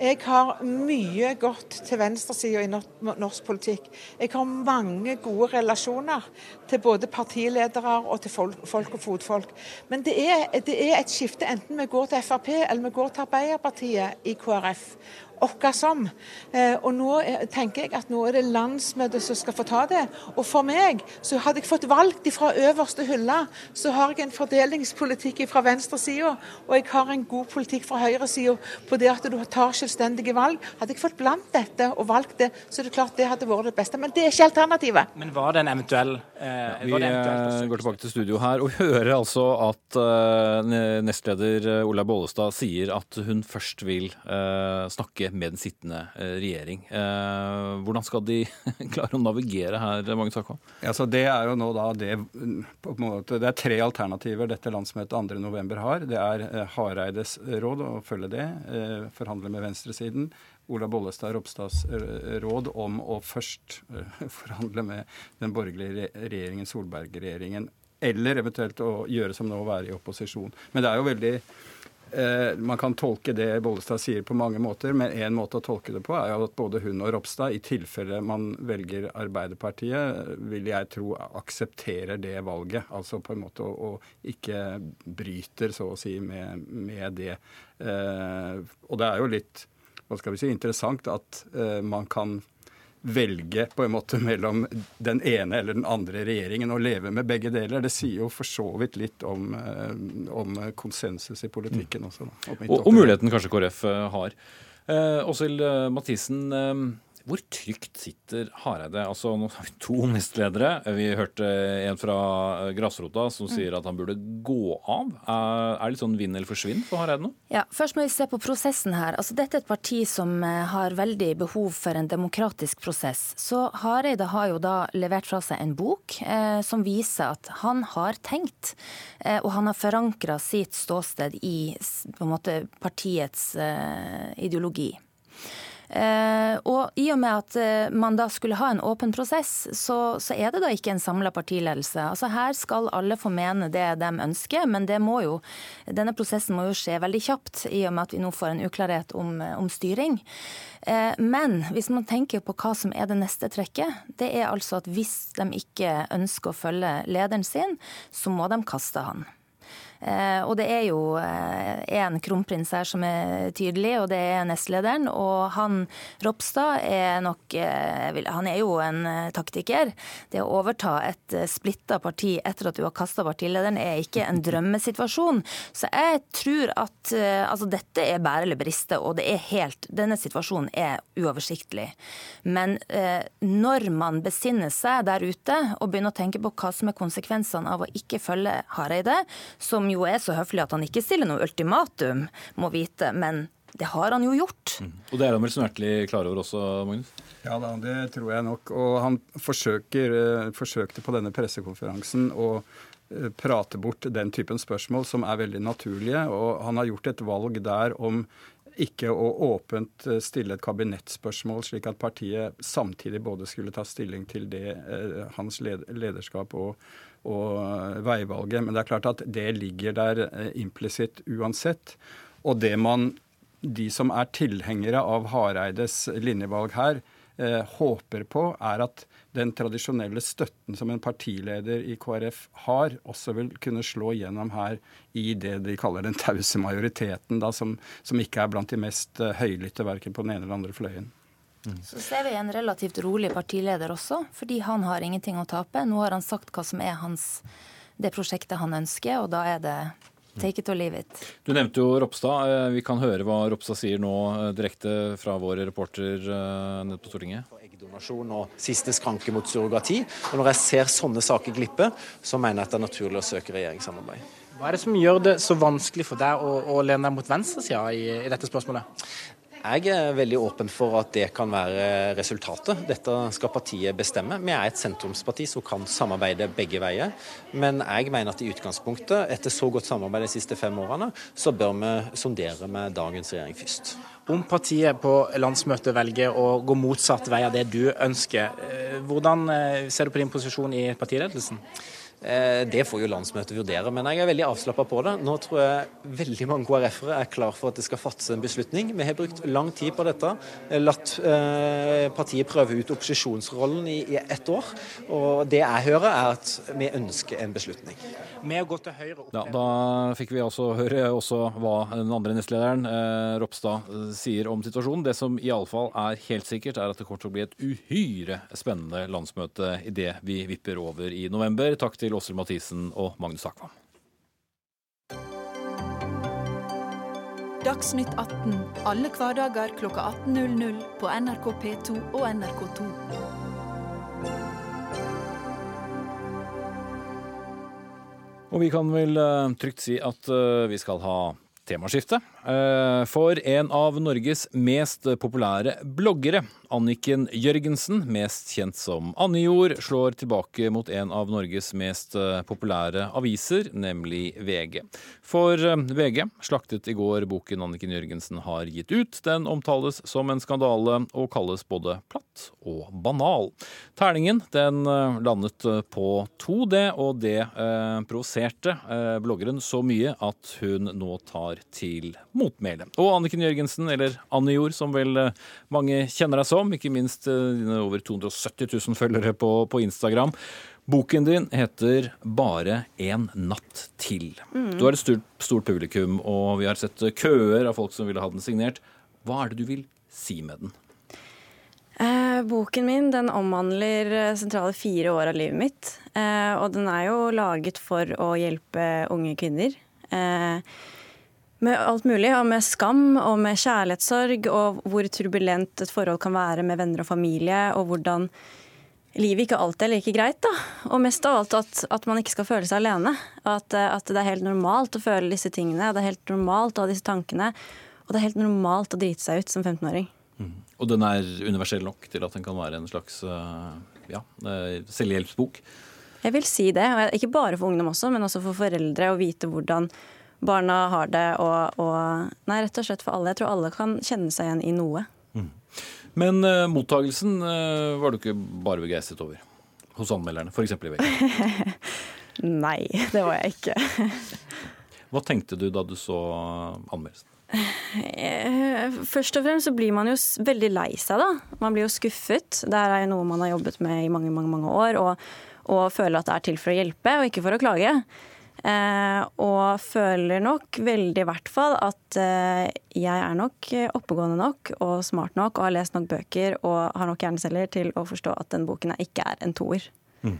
Jeg har mye godt til venstresida i norsk politikk. Jeg har mange gode relasjoner til både partiledere og til folk, og fotfolk. Men det er, det er, et skifte enten vi går til Frp eller vi går til Arbeiderpartiet i KrF oss som. Eh, og nå tenker jeg at nå er det landsmøtet som skal få ta det. Og for meg, så hadde jeg fått valgt fra øverste hylle, så har jeg en fordelingspolitikk fra venstresida, og jeg har en god politikk fra høyresida på det at du tar selvstendige valg. Hadde jeg fått blant dette og valgt det, så er det klart det hadde vært det beste. Men det er ikke alternativet. Men var det en eventuell eh, Vi eventuell går tilbake til studio her og hører altså at eh, nestleder Ola Bollestad sier at hun først vil eh, snakke med den sittende eh, regjering. Eh, hvordan skal de klare å navigere her, Magnus Akvam? Ja, det er jo nå da det på en måte, Det er tre alternativer dette landsmøtet 2.11 har. Det er eh, Hareides råd å følge det, forhandle med venstresiden. Ola Bollestad Ropstads råd om å først forhandle med den borgerlige regjeringen, Solberg-regjeringen, eller eventuelt å gjøre som nå å være i opposisjon. Men det er jo veldig man kan tolke det Bollestad sier på mange måter, men én måte å tolke det på er jo at både hun og Ropstad, i tilfelle man velger Arbeiderpartiet, vil jeg tro aksepterer det valget. Altså på en måte å ikke bryter, så å si, med, med det. Eh, og det er jo litt hva skal vi si, interessant at eh, man kan velge på en måte mellom den ene eller den andre regjeringen og leve med begge deler. Det sier jo for så vidt litt om, eh, om konsensus i politikken også. Da, og, og, muligheten kanskje KrF har. Eh, Åshild Mathisen. Eh, hvor trygt sitter Hareide? Altså, nå har vi to nestledere. Vi hørte en fra eh, grasrota som mm. sier at han burde gå av. Er det litt sånn vinn eller forsvinn for Hareide nå? Ja, Først må vi se på prosessen her. Altså, dette er et parti som eh, har veldig behov for en demokratisk prosess. Så Hareide har jo da levert fra seg en bok eh, som viser at han har tenkt, eh, og han har forankra sitt ståsted i måte, partiets eh, ideologi. Eh, og i og med at eh, man da skulle ha en åpen prosess, så, så er det da ikke en samla partiledelse. Altså Her skal alle få mene det de ønsker, men det må jo, denne prosessen må jo skje veldig kjapt, i og med at vi nå får en uklarhet om, om styring. Eh, men hvis man tenker på hva som er det neste trekket, det er altså at hvis de ikke ønsker å følge lederen sin, så må de kaste han. Eh, og det er jo eh, kronprins her som er tydelig, og det er nestlederen. Og han Ropstad er nok eh, Han er jo en taktiker. Det å overta et splitta parti etter at du har kasta partilederen, er ikke en drømmesituasjon. Så jeg tror at altså, dette er bære eller briste, og det er helt Denne situasjonen er uoversiktlig. Men når man besinner seg der ute og begynner å tenke på hva som er konsekvensene av å ikke følge Hareide, som jo er så høflig at han ikke stiller noe ultimatum, må vite. Men det har han jo gjort. Mm. Og det er han vel smertelig klar over også, Magnus? Ja da, det tror jeg nok. Og han forsøker, eh, forsøkte på denne pressekonferansen å eh, prate bort den typen spørsmål som er veldig naturlige. Og han har gjort et valg der om ikke å åpent eh, stille et kabinettspørsmål, slik at partiet samtidig både skulle ta stilling til det, hans lederskap og og veivalget. Men det er klart at det ligger der eh, implisitt uansett. Og det man, de som er tilhengere av Hareides linjevalg her, eh, håper på, er at den tradisjonelle støtten som en partileder i KrF har, også vil kunne slå gjennom her i det de kaller den tause majoriteten, da, som, som, ikke er blant de mest eh, høylytte verken på den ene eller andre fløyen. Så ser vi en relativt rolig partileder også, fordi han har ingenting å tape. Nå har han sagt hva som er hans, det prosjektet han ønsker, og da er det take it or leave it. Du nevnte jo Ropstad. Eh, vi kan høre hva Ropstad sier nå eh, direkte fra vår reporter eh, nede på Stortinget. Eggdonasjon og siste skranke mot surrogati. Og når jeg ser sånne saker glippe, så mener jeg at det er naturlig å søke regjeringssamarbeid. Hva er det som gjør det så vanskelig for deg å, å lene deg mot venstresida i, i dette spørsmålet? Jeg er veldig åpen for at det kan være resultatet. Dette skal partiet bestemme. Vi er et sentrumsparti som kan samarbeide begge veier. Men jeg mener at i utgangspunktet, etter så godt samarbeid de siste fem årene, så bør vi sondere med dagens regjering først. Om partiet på landsmøtet velger å gå motsatt vei av det du ønsker, eh, hvordan eh, ser du på din posisjon i partiledelsen? Eh, det får jo landsmøtet vurdere, men jeg er veldig avslappa på det. Nå tror jeg veldig mange KrF-ere er klar for at det skal fattes en beslutning. Vi har brukt lang tid på dette. Latt eh, partiet prøve ut opposisjonsrollen i, i ett år. Og det jeg hører, er at vi ønsker en beslutning. Med å gå til høyre ja, Da fikk vi altså høre også hva den andre nestlederen, eh, Ropstad, sier om situasjonen. Det som iallfall er helt sikkert, er at det kommer til å bli et uhyre spennende landsmøte idet vi vipper over i november. Takk til til Åshild Mathisen og Magnus Akvam. Dagsnytt 18 alle hverdager klokka 18.00 på NRK P2 og NRK2. Og vi kan vel uh, trygt si at uh, vi skal ha temaskifte. Uh, for en av Norges mest populære bloggere Anniken Jørgensen, mest kjent som Annejord, slår tilbake mot en av Norges mest eh, populære aviser, nemlig VG. For eh, VG slaktet i går boken Anniken Jørgensen har gitt ut. Den omtales som en skandale og kalles både platt og banal. Terningen den eh, landet på 2D, og det eh, provoserte eh, bloggeren så mye at hun nå tar til motmæle. Og Anniken Jørgensen, eller Annejord som vel mange kjenner deg som, ikke minst eh, dine over 270 000 følgere på, på Instagram. Boken din heter 'Bare en natt til'. Mm. Du har et stort, stort, publikum, og vi har sett køer av folk som ville ha den signert. Hva er det du vil si med den? Eh, boken min den omhandler eh, sentrale fire år av livet mitt. Eh, og den er jo laget for å hjelpe unge kvinner. Eh, med alt mulig, og med skam og med kjærlighetssorg, og hvor turbulent et forhold kan være med venner og familie, og hvordan livet ikke alltid er like greit. da. Og mest av alt at, at man ikke skal føle seg alene. At, eh, at, det er helt normalt å føle disse tingene, det er helt normalt å ha disse tankene. Og det er helt normalt å drite seg ut som 15-åring. Mm. Og den er universell nok til at den kan være en slags uh, ja, selvhjelpsbok? Jeg vil si det. Ikke bare for ungdom også, men også for foreldre. Å vite hvordan barna har det, og, og, Nei, rett og slett for alle. Jeg tror alle kan kjenne seg igjen i noe. Mm. Men uh, mottagelsen uh, var du ikke bare begeistret over hos anmelderne, f.eks. i VG? nei, det var jeg ikke. Hva tenkte du da du så anmeldelsen? Eh, først og fremst så blir man jo veldig lei seg, da. Man blir jo skuffet. Det er noe man har jobbet med i mange, mange, mange år. Og, og føler at det er til for å hjelpe, og ikke for å klage. Eh, og føler nok veldig i hvert fall at eh, jeg er nok oppegående nok og smart nok og har lest nok bøker og har nok hjerneceller til å forstå at den boken ikke er en toer. Mm.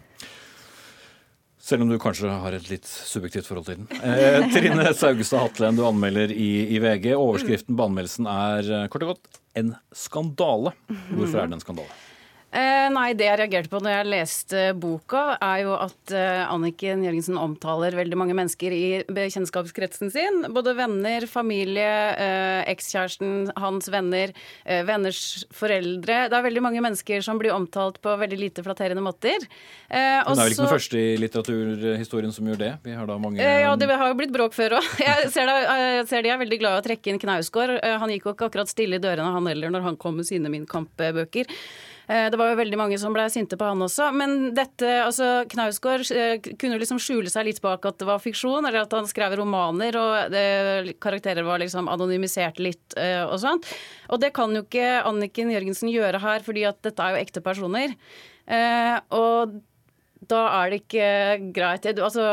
Selv om du kanskje har et litt subjektivt forhold til den. Eh, Trine Saugestad Hatlen, du anmelder i, i, VG. Overskriften på anmeldelsen er kort og godt 'en skandale'. Hvorfor er det en skandale? Eh, nei, det jeg reagerte på når jeg leste boka, er jo at eh, Anniken Jørgensen omtaler veldig mange mennesker i bekjentskapskretsen sin. Både venner, familie, eh, ekskjæresten, hans venner, eh, venners foreldre. Det er veldig mange mennesker som blir omtalt på veldig lite flatterende måter. Eh, Hun er vel ikke den første i litteraturhistorien som gjør det? Vi har da mange eh, Ja, det har jo blitt bråk før òg. Jeg ser, det, jeg ser de er veldig glad i å trekke inn Knausgård. han gikk jo ikke akkurat stille i dørene, han heller, når han kom med sine Min Kamp-bøker. Eh, det var jo veldig mange som ble sinte på han også. Men dette, altså Knausgård eh, kunne liksom skjule seg litt bak at det var fiksjon, eller at han skrev romaner, og det, karakterer var liksom anonymisert litt eh, og sånt. Og det kan jo ikke Anniken Jørgensen gjøre her, fordi at dette er jo ekte personer. Og da er det ikke greit. Altså,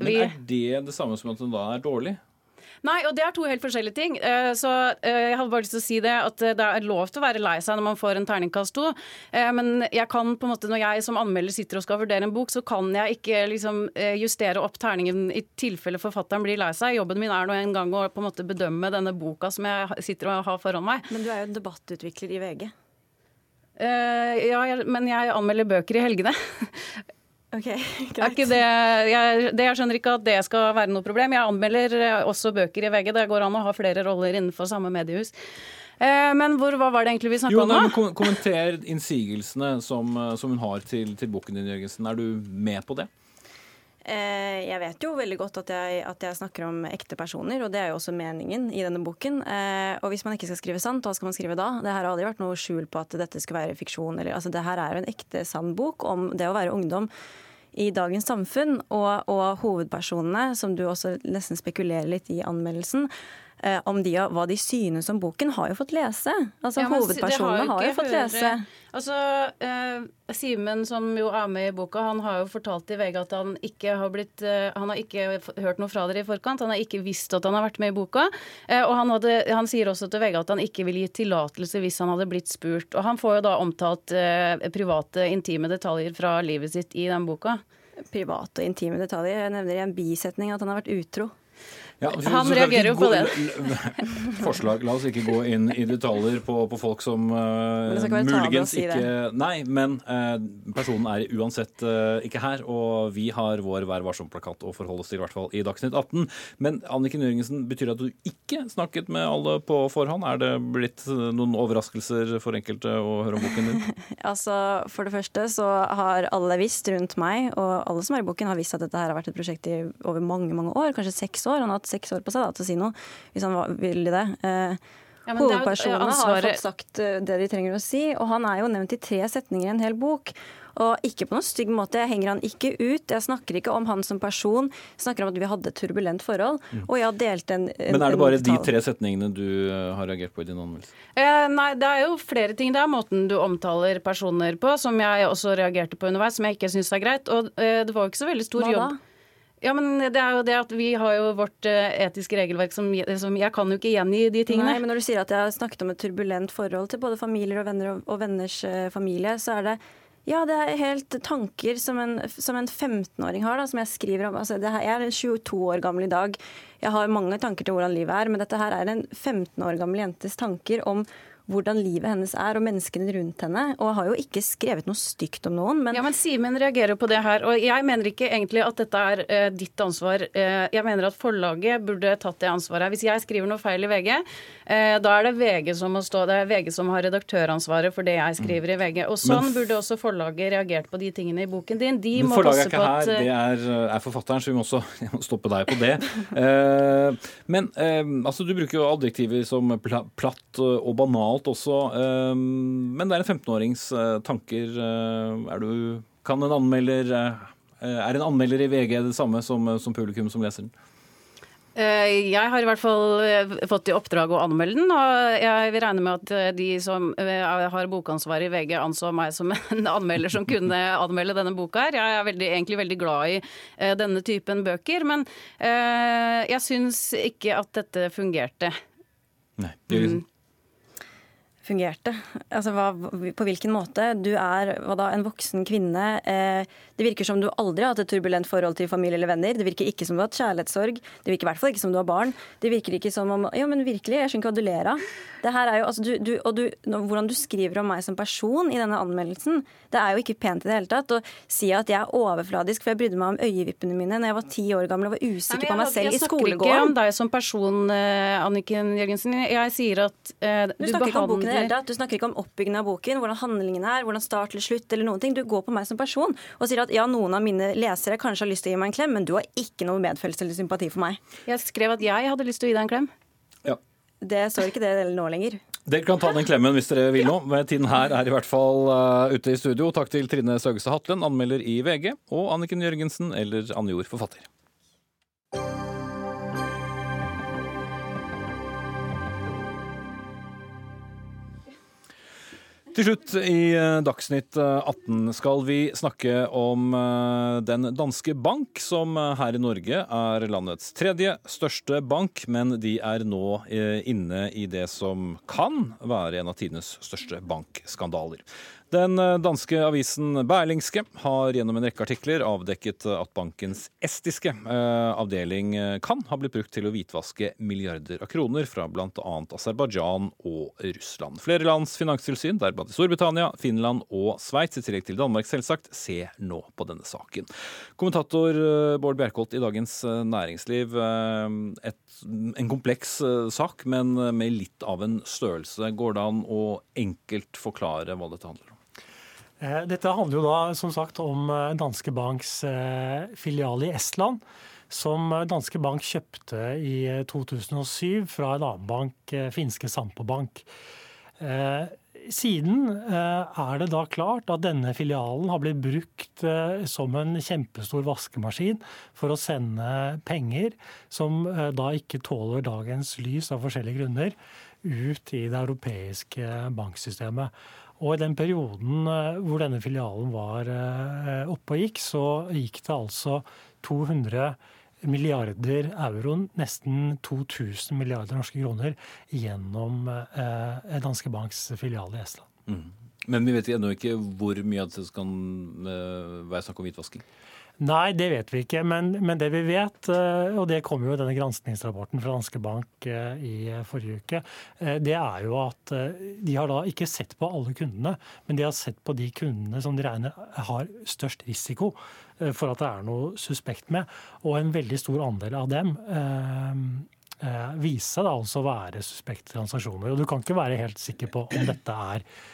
vi... Men er det det samme som at hun da er dårlig? Nei, og det er to helt forskjellige ting. Eh, så eh, jeg hadde bare lyst til å si det, at eh, det er lov til å være lei seg når man får en terningkast to. Men jeg kan på en måte, når jeg som anmelder sitter og skal vurdere en bok, så kan jeg ikke liksom justere opp terningen i tilfelle forfatteren blir lei seg. Jobben min er nå en gang å på en måte bedømme denne boka som jeg sitter og har foran meg. Men du er jo en debattutvikler i VG. Uh, ja, men jeg anmelder bøker i helgene. Ok, greit. Det, jeg, det, jeg skjønner ikke at det skal være noe problem. Jeg anmelder eh, også bøker i VG. Det går an å ha flere roller innenfor samme mediehus. Eh, men hvor, hva var det egentlig vi snakka om nå? Kommenter innsigelsene som, eh, som, hun har til, til boken din, Jørgensen. Er du med på det? Jeg vet jo veldig godt at jeg, at jeg, snakker om ekte personer, og det er jo også meningen i denne boken. Og hvis man ikke skal skrive sant, hva skal man skrive da? Det her har aldri vært noe skjul på at dette skulle være fiksjon. Eller, altså, det her er jo en ekte sann bok om det å være ungdom i dagens samfunn. Og, og hovedpersonene, som du også nesten spekulerer litt i anmeldelsen, om de, hva de synes om boken, har jo fått lese. Altså ja, Hovedpersonene har, har, jo fått lese. Altså, eh, Simen, som jo er med i boka, han har jo fortalt i VG at han ikke har blitt eh, Han har ikke hørt noe fra dere i forkant. Han har ikke visst at han har vært med i boka. Eh, og han, hadde, han, sier også til VG at han ikke ville gitt tillatelse hvis han hadde blitt spurt. Og han får jo da omtalt eh, private, intime detaljer fra livet sitt i den boka. Private og intime detaljer? Jeg nevner i en bisetning at han har vært utro. Ja, han reagerer jo på det. Forslag. La oss ikke gå inn i detaljer på, på folk som uh, muligens si ikke Nei, men uh, personen er uansett uh, ikke her, og vi har vår Vær varsom-plakat å forholde oss til, i hvert fall i Dagsnytt 18. Men Anniken Jørgensen, betyr det at du ikke snakket med alle på forhånd? Er det blitt noen overraskelser for enkelte å høre om boken din? altså, For det første så har alle visst rundt meg, og alle som er i boken, har visst at dette her har vært et prosjekt i over mange, mange år, kanskje seks år. Han har hatt seks år på seg da, til å si noe, hvis han ville det. Eh, ja, Hovedpersonene har fått sagt eh, det de trenger å si, og han er jo nevnt i tre setninger i en hel bok. Og ikke på noen stygg måte. Jeg henger han ikke ut. Jeg snakker ikke om han som person. Jeg snakker om at vi hadde et turbulent forhold. Mm. Og jeg har delt en, en Men er det bare de tre setningene du uh, har reagert på i din anmeldelse? Eh, nei, det er jo flere ting. Det er måten du omtaler personer på, som jeg også reagerte på underveis, som jeg ikke syns er greit. Og eh, det var jo ikke så veldig stor Hva jobb. Da? Ja, men det er jo det at vi har jo vårt eh, etiske regelverk som, som Jeg kan jo ikke gjengi de tingene. Nei, men når du sier at jeg har snakket om et turbulent forhold til både familier og venner og, og venners uh, familie, så er det ja, det er helt tanker som en, som en 15-åring har, da, som jeg skriver om. Altså, her, jeg er 22 år gammel i dag. Jeg har mange tanker til hvordan livet er, men dette her er en 15 år gammel jentes tanker om hvordan livet hennes er og menneskene rundt henne. Og har jo ikke skrevet noe stygt om noen. Men ja, men Simen reagerer på det her. Og jeg mener ikke egentlig at dette er uh, ditt ansvar. Uh, jeg mener at forlaget burde tatt det ansvaret. Hvis jeg skriver noe feil i VG, uh, da er det VG som må stå Det er VG som har redaktøransvaret for det jeg skriver i VG. Og sånn men, burde også forlaget reagert på de tingene i boken din. De men forlaget er ikke her, det er, er, forfatteren, så vi må også stoppe deg på det. men altså, du bruker jo adjektiver som platt og banal banalt også. Ehm, men det er en 15-årings eh, tanker. Eh, er du Kan en anmelder eh, Er en anmelder i VG det samme som, som publikum som leser den? Jeg har i hvert fall fått i oppdrag å anmelde den, og jeg vil regne med at de som har bokansvar i VG, anså meg som en anmelder som kunne anmelde denne boka her. Jeg er veldig, egentlig veldig glad i denne typen bøker, men jeg syns ikke at dette fungerte. Nei, det er liksom fungerte. Altså hva, på hvilken måte. Du er da, en voksen kvinne. Eh, det virker som du aldri har hatt et turbulent forhold til familie eller venner. Det virker ikke som du har hatt kjærlighetssorg. Det virker i hvert fall ikke som du har barn. Det virker ikke som om Ja, men virkelig, jeg skjønner ikke hva du ler av. Det her er jo, altså, du, du, og du, hvordan du skriver om meg som person i denne anmeldelsen, det er jo ikke pent i det hele tatt. Å si at jeg er overfladisk, for jeg brydde meg om øyevippene mine når jeg var ti år gammel og var usikker Nei, på meg selv i skolegården. Jeg snakker ikke om deg som person, eh, Anniken Jørgensen. Jeg sier at eh, du, du behandler hele tatt. Du snakker ikke om oppbyggingen av boken, hvordan handlingen er, hvordan start til slutt eller noen ting. Du går på meg som person og sier at ja, noen av mine lesere kanskje har lyst til å gi meg en klem, men du har ikke noe medfølelse eller sympati for meg. Jeg skrev at jeg hadde lyst til å gi deg en klem. Ja. Det står ikke det nå lenger. Dere kan ta den klemmen hvis dere vil nå. Men tiden her er i hvert fall uh, ute i studio. Takk til Trine Søgestad Hatlen, anmelder i VG, og Anniken Jørgensen, eller Anne Jord, forfatter. Til slutt i eh, Dagsnytt 18 skal vi snakke om eh, Den danske bank, som eh, her i Norge er landets tredje største bank, men de er nå inne i det som kan være en av tidenes største bankskandaler. Den eh, danske avisen Berlingske har gjennom en rekke artikler avdekket at bankens estiske eh, avdeling eh, kan ha blitt brukt til å hvitvaske milliarder av kroner fra bl.a. Aserbajdsjan og Russland. Flere lands finanstilsyn, deriblant Storbritannia, Finland og Sveits, i tillegg til Danmark selvsagt, ser nå på denne saken. Kommentator Bård Bjerkholt i Dagens Næringsliv. Et, en kompleks sak, men med litt av en størrelse. Går det an å enkelt forklare hva dette handler om? Eh, dette handler jo da som sagt om eh, Danske Banks eh, filial i Estland, som Danske Bank kjøpte i 2007 fra en annen bank, finske Sampo Bank. Siden er det da klart at denne filialen har blitt brukt som en kjempestor vaskemaskin for å sende penger som da ikke tåler dagens lys av forskjellige grunner, ut i det europeiske banksystemet. Og i den perioden eh, hvor denne filialen var eh, oppe og gikk, så gikk det altså 200 milliarder euro, nesten 2000 milliarder norske kroner, gjennom eh, Danske Banks filial i Estland. Mm. Men vi vet ennå ikke hvor mye av det kan være snakk om hvitvasking? Nei, det vet vi ikke. Men, men, det vi vet, eh, og det kom jo i denne granskningsrapporten fra Danske Bank eh, i forrige uke, eh, det er jo at de har da ikke sett på alle kundene, men de har sett på de kundene som de regner har størst risiko for at det er noe suspekt med. Og en veldig stor andel av dem eh, viser seg da altså å være suspekte transaksjoner. Og du kan ikke være helt sikker på om dette er eh,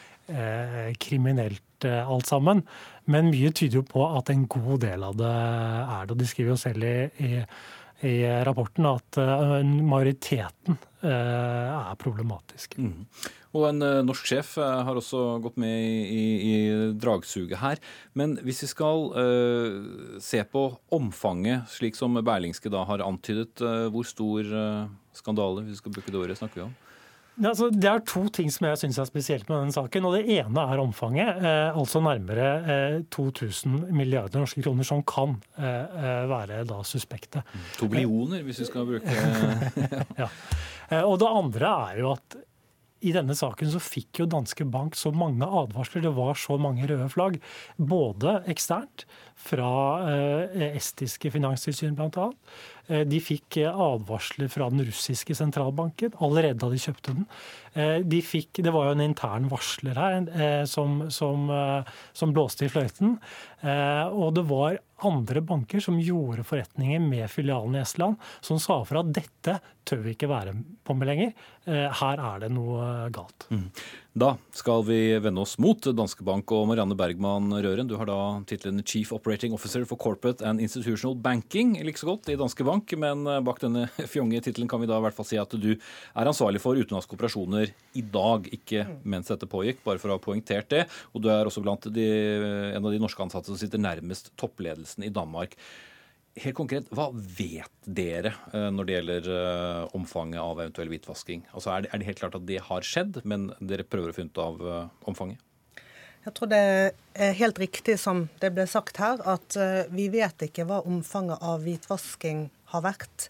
kriminelt eh, alt sammen. Men mye tyder jo på at en god del av det er det. Og de skriver jo selv i, i, i rapporten at uh, majoriteten uh, er problematisk. Mm. Og en uh, norsk sjef har også gått med i, i, dragsuget her. Men hvis vi skal se på omfanget, slik som Berlingske da har antydet, hvor stor skandale, hvis vi skal bruke det året, snakker vi om? Altså, det er to ting som jeg syns er spesielt med denne saken. og Det ene er omfanget. Eh, altså nærmere eh, 2000 milliarder norske kroner som kan eh, eh være da suspekte. To billioner, hvis vi skal bruke ja. Eh, og det andre er jo at i denne saken så fikk jo Danske Bank så mange advarsler. Det var så mange røde flagg. Både eksternt, fra eh, estiske finanstilsyn bl.a. Eh, de fikk eh, advarsler fra den russiske sentralbanken allerede da de kjøpte den. De fikk, det var jo en intern varsler her som, som, som blåste i fløyten. Og det var andre banker som gjorde forretninger med filialen i Estland, som sa fra at dette tør vi ikke være på med lenger. Her er det noe galt. Mm. Da skal vi vende oss mot Danske Bank og Marianne Bergman Røren. Du har da tittelen Chief Operating Officer for Corporate and Institutional Banking. Like så godt i Danske Bank, men bak denne fjonge tittelen kan vi da i hvert fall si at du er ansvarlig for utenlandske operasjoner i dag, ikke mens dette pågikk, bare for å ha poengtert det. Og du er også blant de, en av de norske ansatte som sitter nærmest toppledelsen i Danmark. Helt konkret, Hva vet dere eh, når det gjelder eh, omfanget av eventuell hvitvasking? Altså er, det, er det helt klart at det har skjedd, men dere prøver å finne ut av eh, omfanget? Jeg tror det er helt riktig som det ble sagt her, at vi vet ikke hva omfanget av hvitvasking har vært.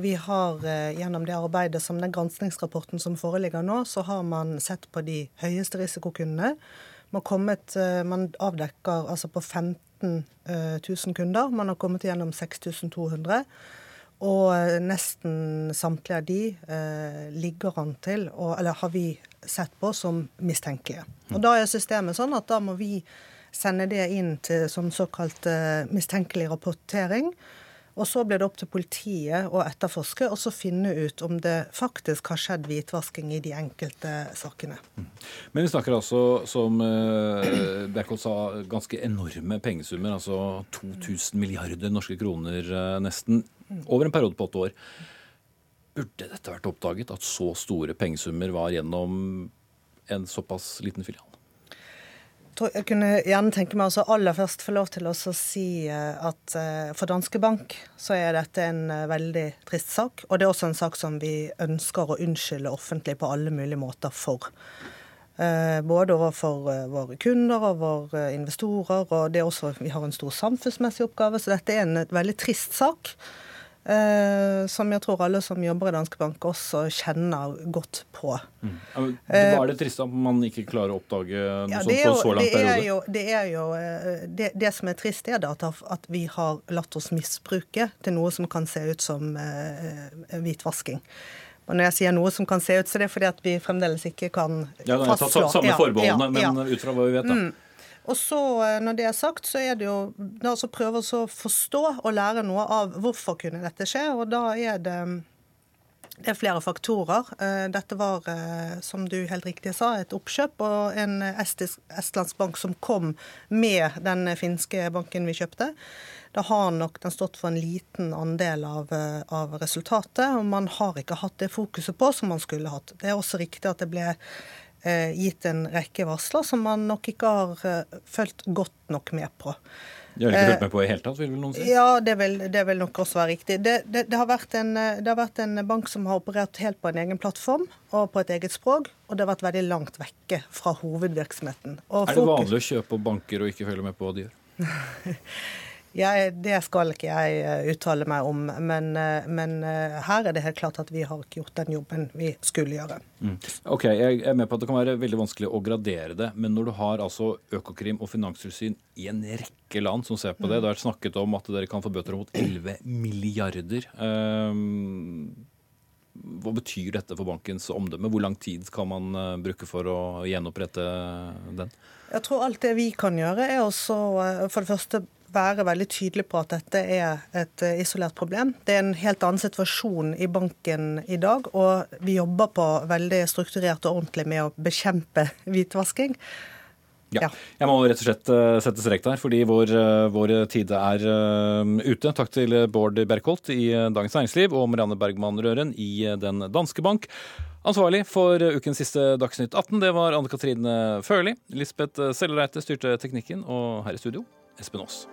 Vi har gjennom det arbeidet som den granskingsrapporten som foreligger nå, så har man sett på de høyeste risikokundene. Man, kommet, man avdekker altså på 15 000 eh, kunder. Man har kommet gjennom 6200. Og eh, nesten samtlige av de eh, ligger an til, og, eller har vi sett på som mistenkelige. Og Da er systemet sånn at da må vi sende det inn til, som såkalt eh, mistenkelig rapportering. Og så blir det opp til politiet å etterforske og så finne ut om det faktisk har skjedd hvitvasking i de enkelte sakene. Mm. Men vi snakker altså, som uh, Berkholt sa, ganske enorme pengesummer. Altså 2000 milliarder norske kroner uh, nesten. Over en periode på åtte år. Burde dette vært oppdaget, at så store pengesummer var gjennom en såpass liten filial? Jeg kunne gjerne tenke meg å aller først få lov til å si eh, at eh, for Danske Bank så er dette en eh, veldig trist sak. Og det er også en sak som vi ønsker å unnskylde offentlig på alle mulige måter for. Både overfor våre kunder og våre investorer, og det er også, vi har en stor samfunnsmessig oppgave. Så dette er en veldig trist sak. Eh, som jeg tror alle som jobber i Danske Bank også kjenner godt på. Mm. Hva er det trist at man ikke klarer å oppdage noe ja, sånt på så lang periode? Jo, det er jo eh, det, det, som er trist, er at, at vi har latt oss misbruke til noe som kan se ut som uh, hvitvasking. Og når jeg sier noe som kan se ut, så er det fordi at vi fremdeles ikke kan ja, fastslå Ja, Samme forbeholdene, ja, men ut fra hva vi vet, da. Mm. Og så, eh, når det er sagt, så er det jo da å prøve å forstå og lære noe av hvorfor kunne dette skje. Og da er det det er flere faktorer. Eh, dette var, eh, som du helt riktig sa, et oppkjøp og en estlandsk bank som kom med den finske banken vi kjøpte. Da har nok den stått for en liten andel av, av resultatet, og man har ikke hatt det fokuset på som man skulle hatt. Det er også riktig at det ble gitt en rekke varsler som man nok ikke har eh, fulgt godt nok med på. De har ikke fulgt med på i hele tatt, vil vel noen si? Ja, det vil, det vil nok også være riktig. Det, det, har en, det, har vært en, bank som har operert helt på en egen plattform og på et eget språk, og det har vært veldig langt vekke fra hovedvirksomheten. Og er det vanlig å kjøpe banker og ikke følge med på hva de gjør? Jeg, det skal ikke jeg eh, uttale meg om, men, eh, men, eh, her er det helt klart at vi har ikke gjort den jobben vi skulle gjøre. Mm. Ok, Jeg er med på at det kan være veldig vanskelig å gradere det, men når du har altså Økokrim og Finanstilsyn i en rekke land som ser på det, mm. det vært snakket om at dere kan få bøter mot 11 milliarder. Um, hva betyr dette for bankens omdømme? Hvor lang tid kan man bruke for å gjenopprette den? Jeg tror alt det vi kan gjøre, er også for det første være veldig tydelig på at dette er et eh, isolert problem. Det er en helt annen situasjon i banken i dag, og vi jobber på veldig strukturert og ordentlig med å bekjempe hvitvasking. Ja. Jeg må rett og slett uh, sette strek der, fordi vår, uh, vår tid er ute. Takk til Bård Berkholt i Dagens Næringsliv og Marianne Bergman Røren i Den danske bank. Ansvarlig for ukens siste Dagsnytt 18, det var Anne Katrine Førli. Lisbeth Sellereite styrte teknikken, og her i studio Espen Aas.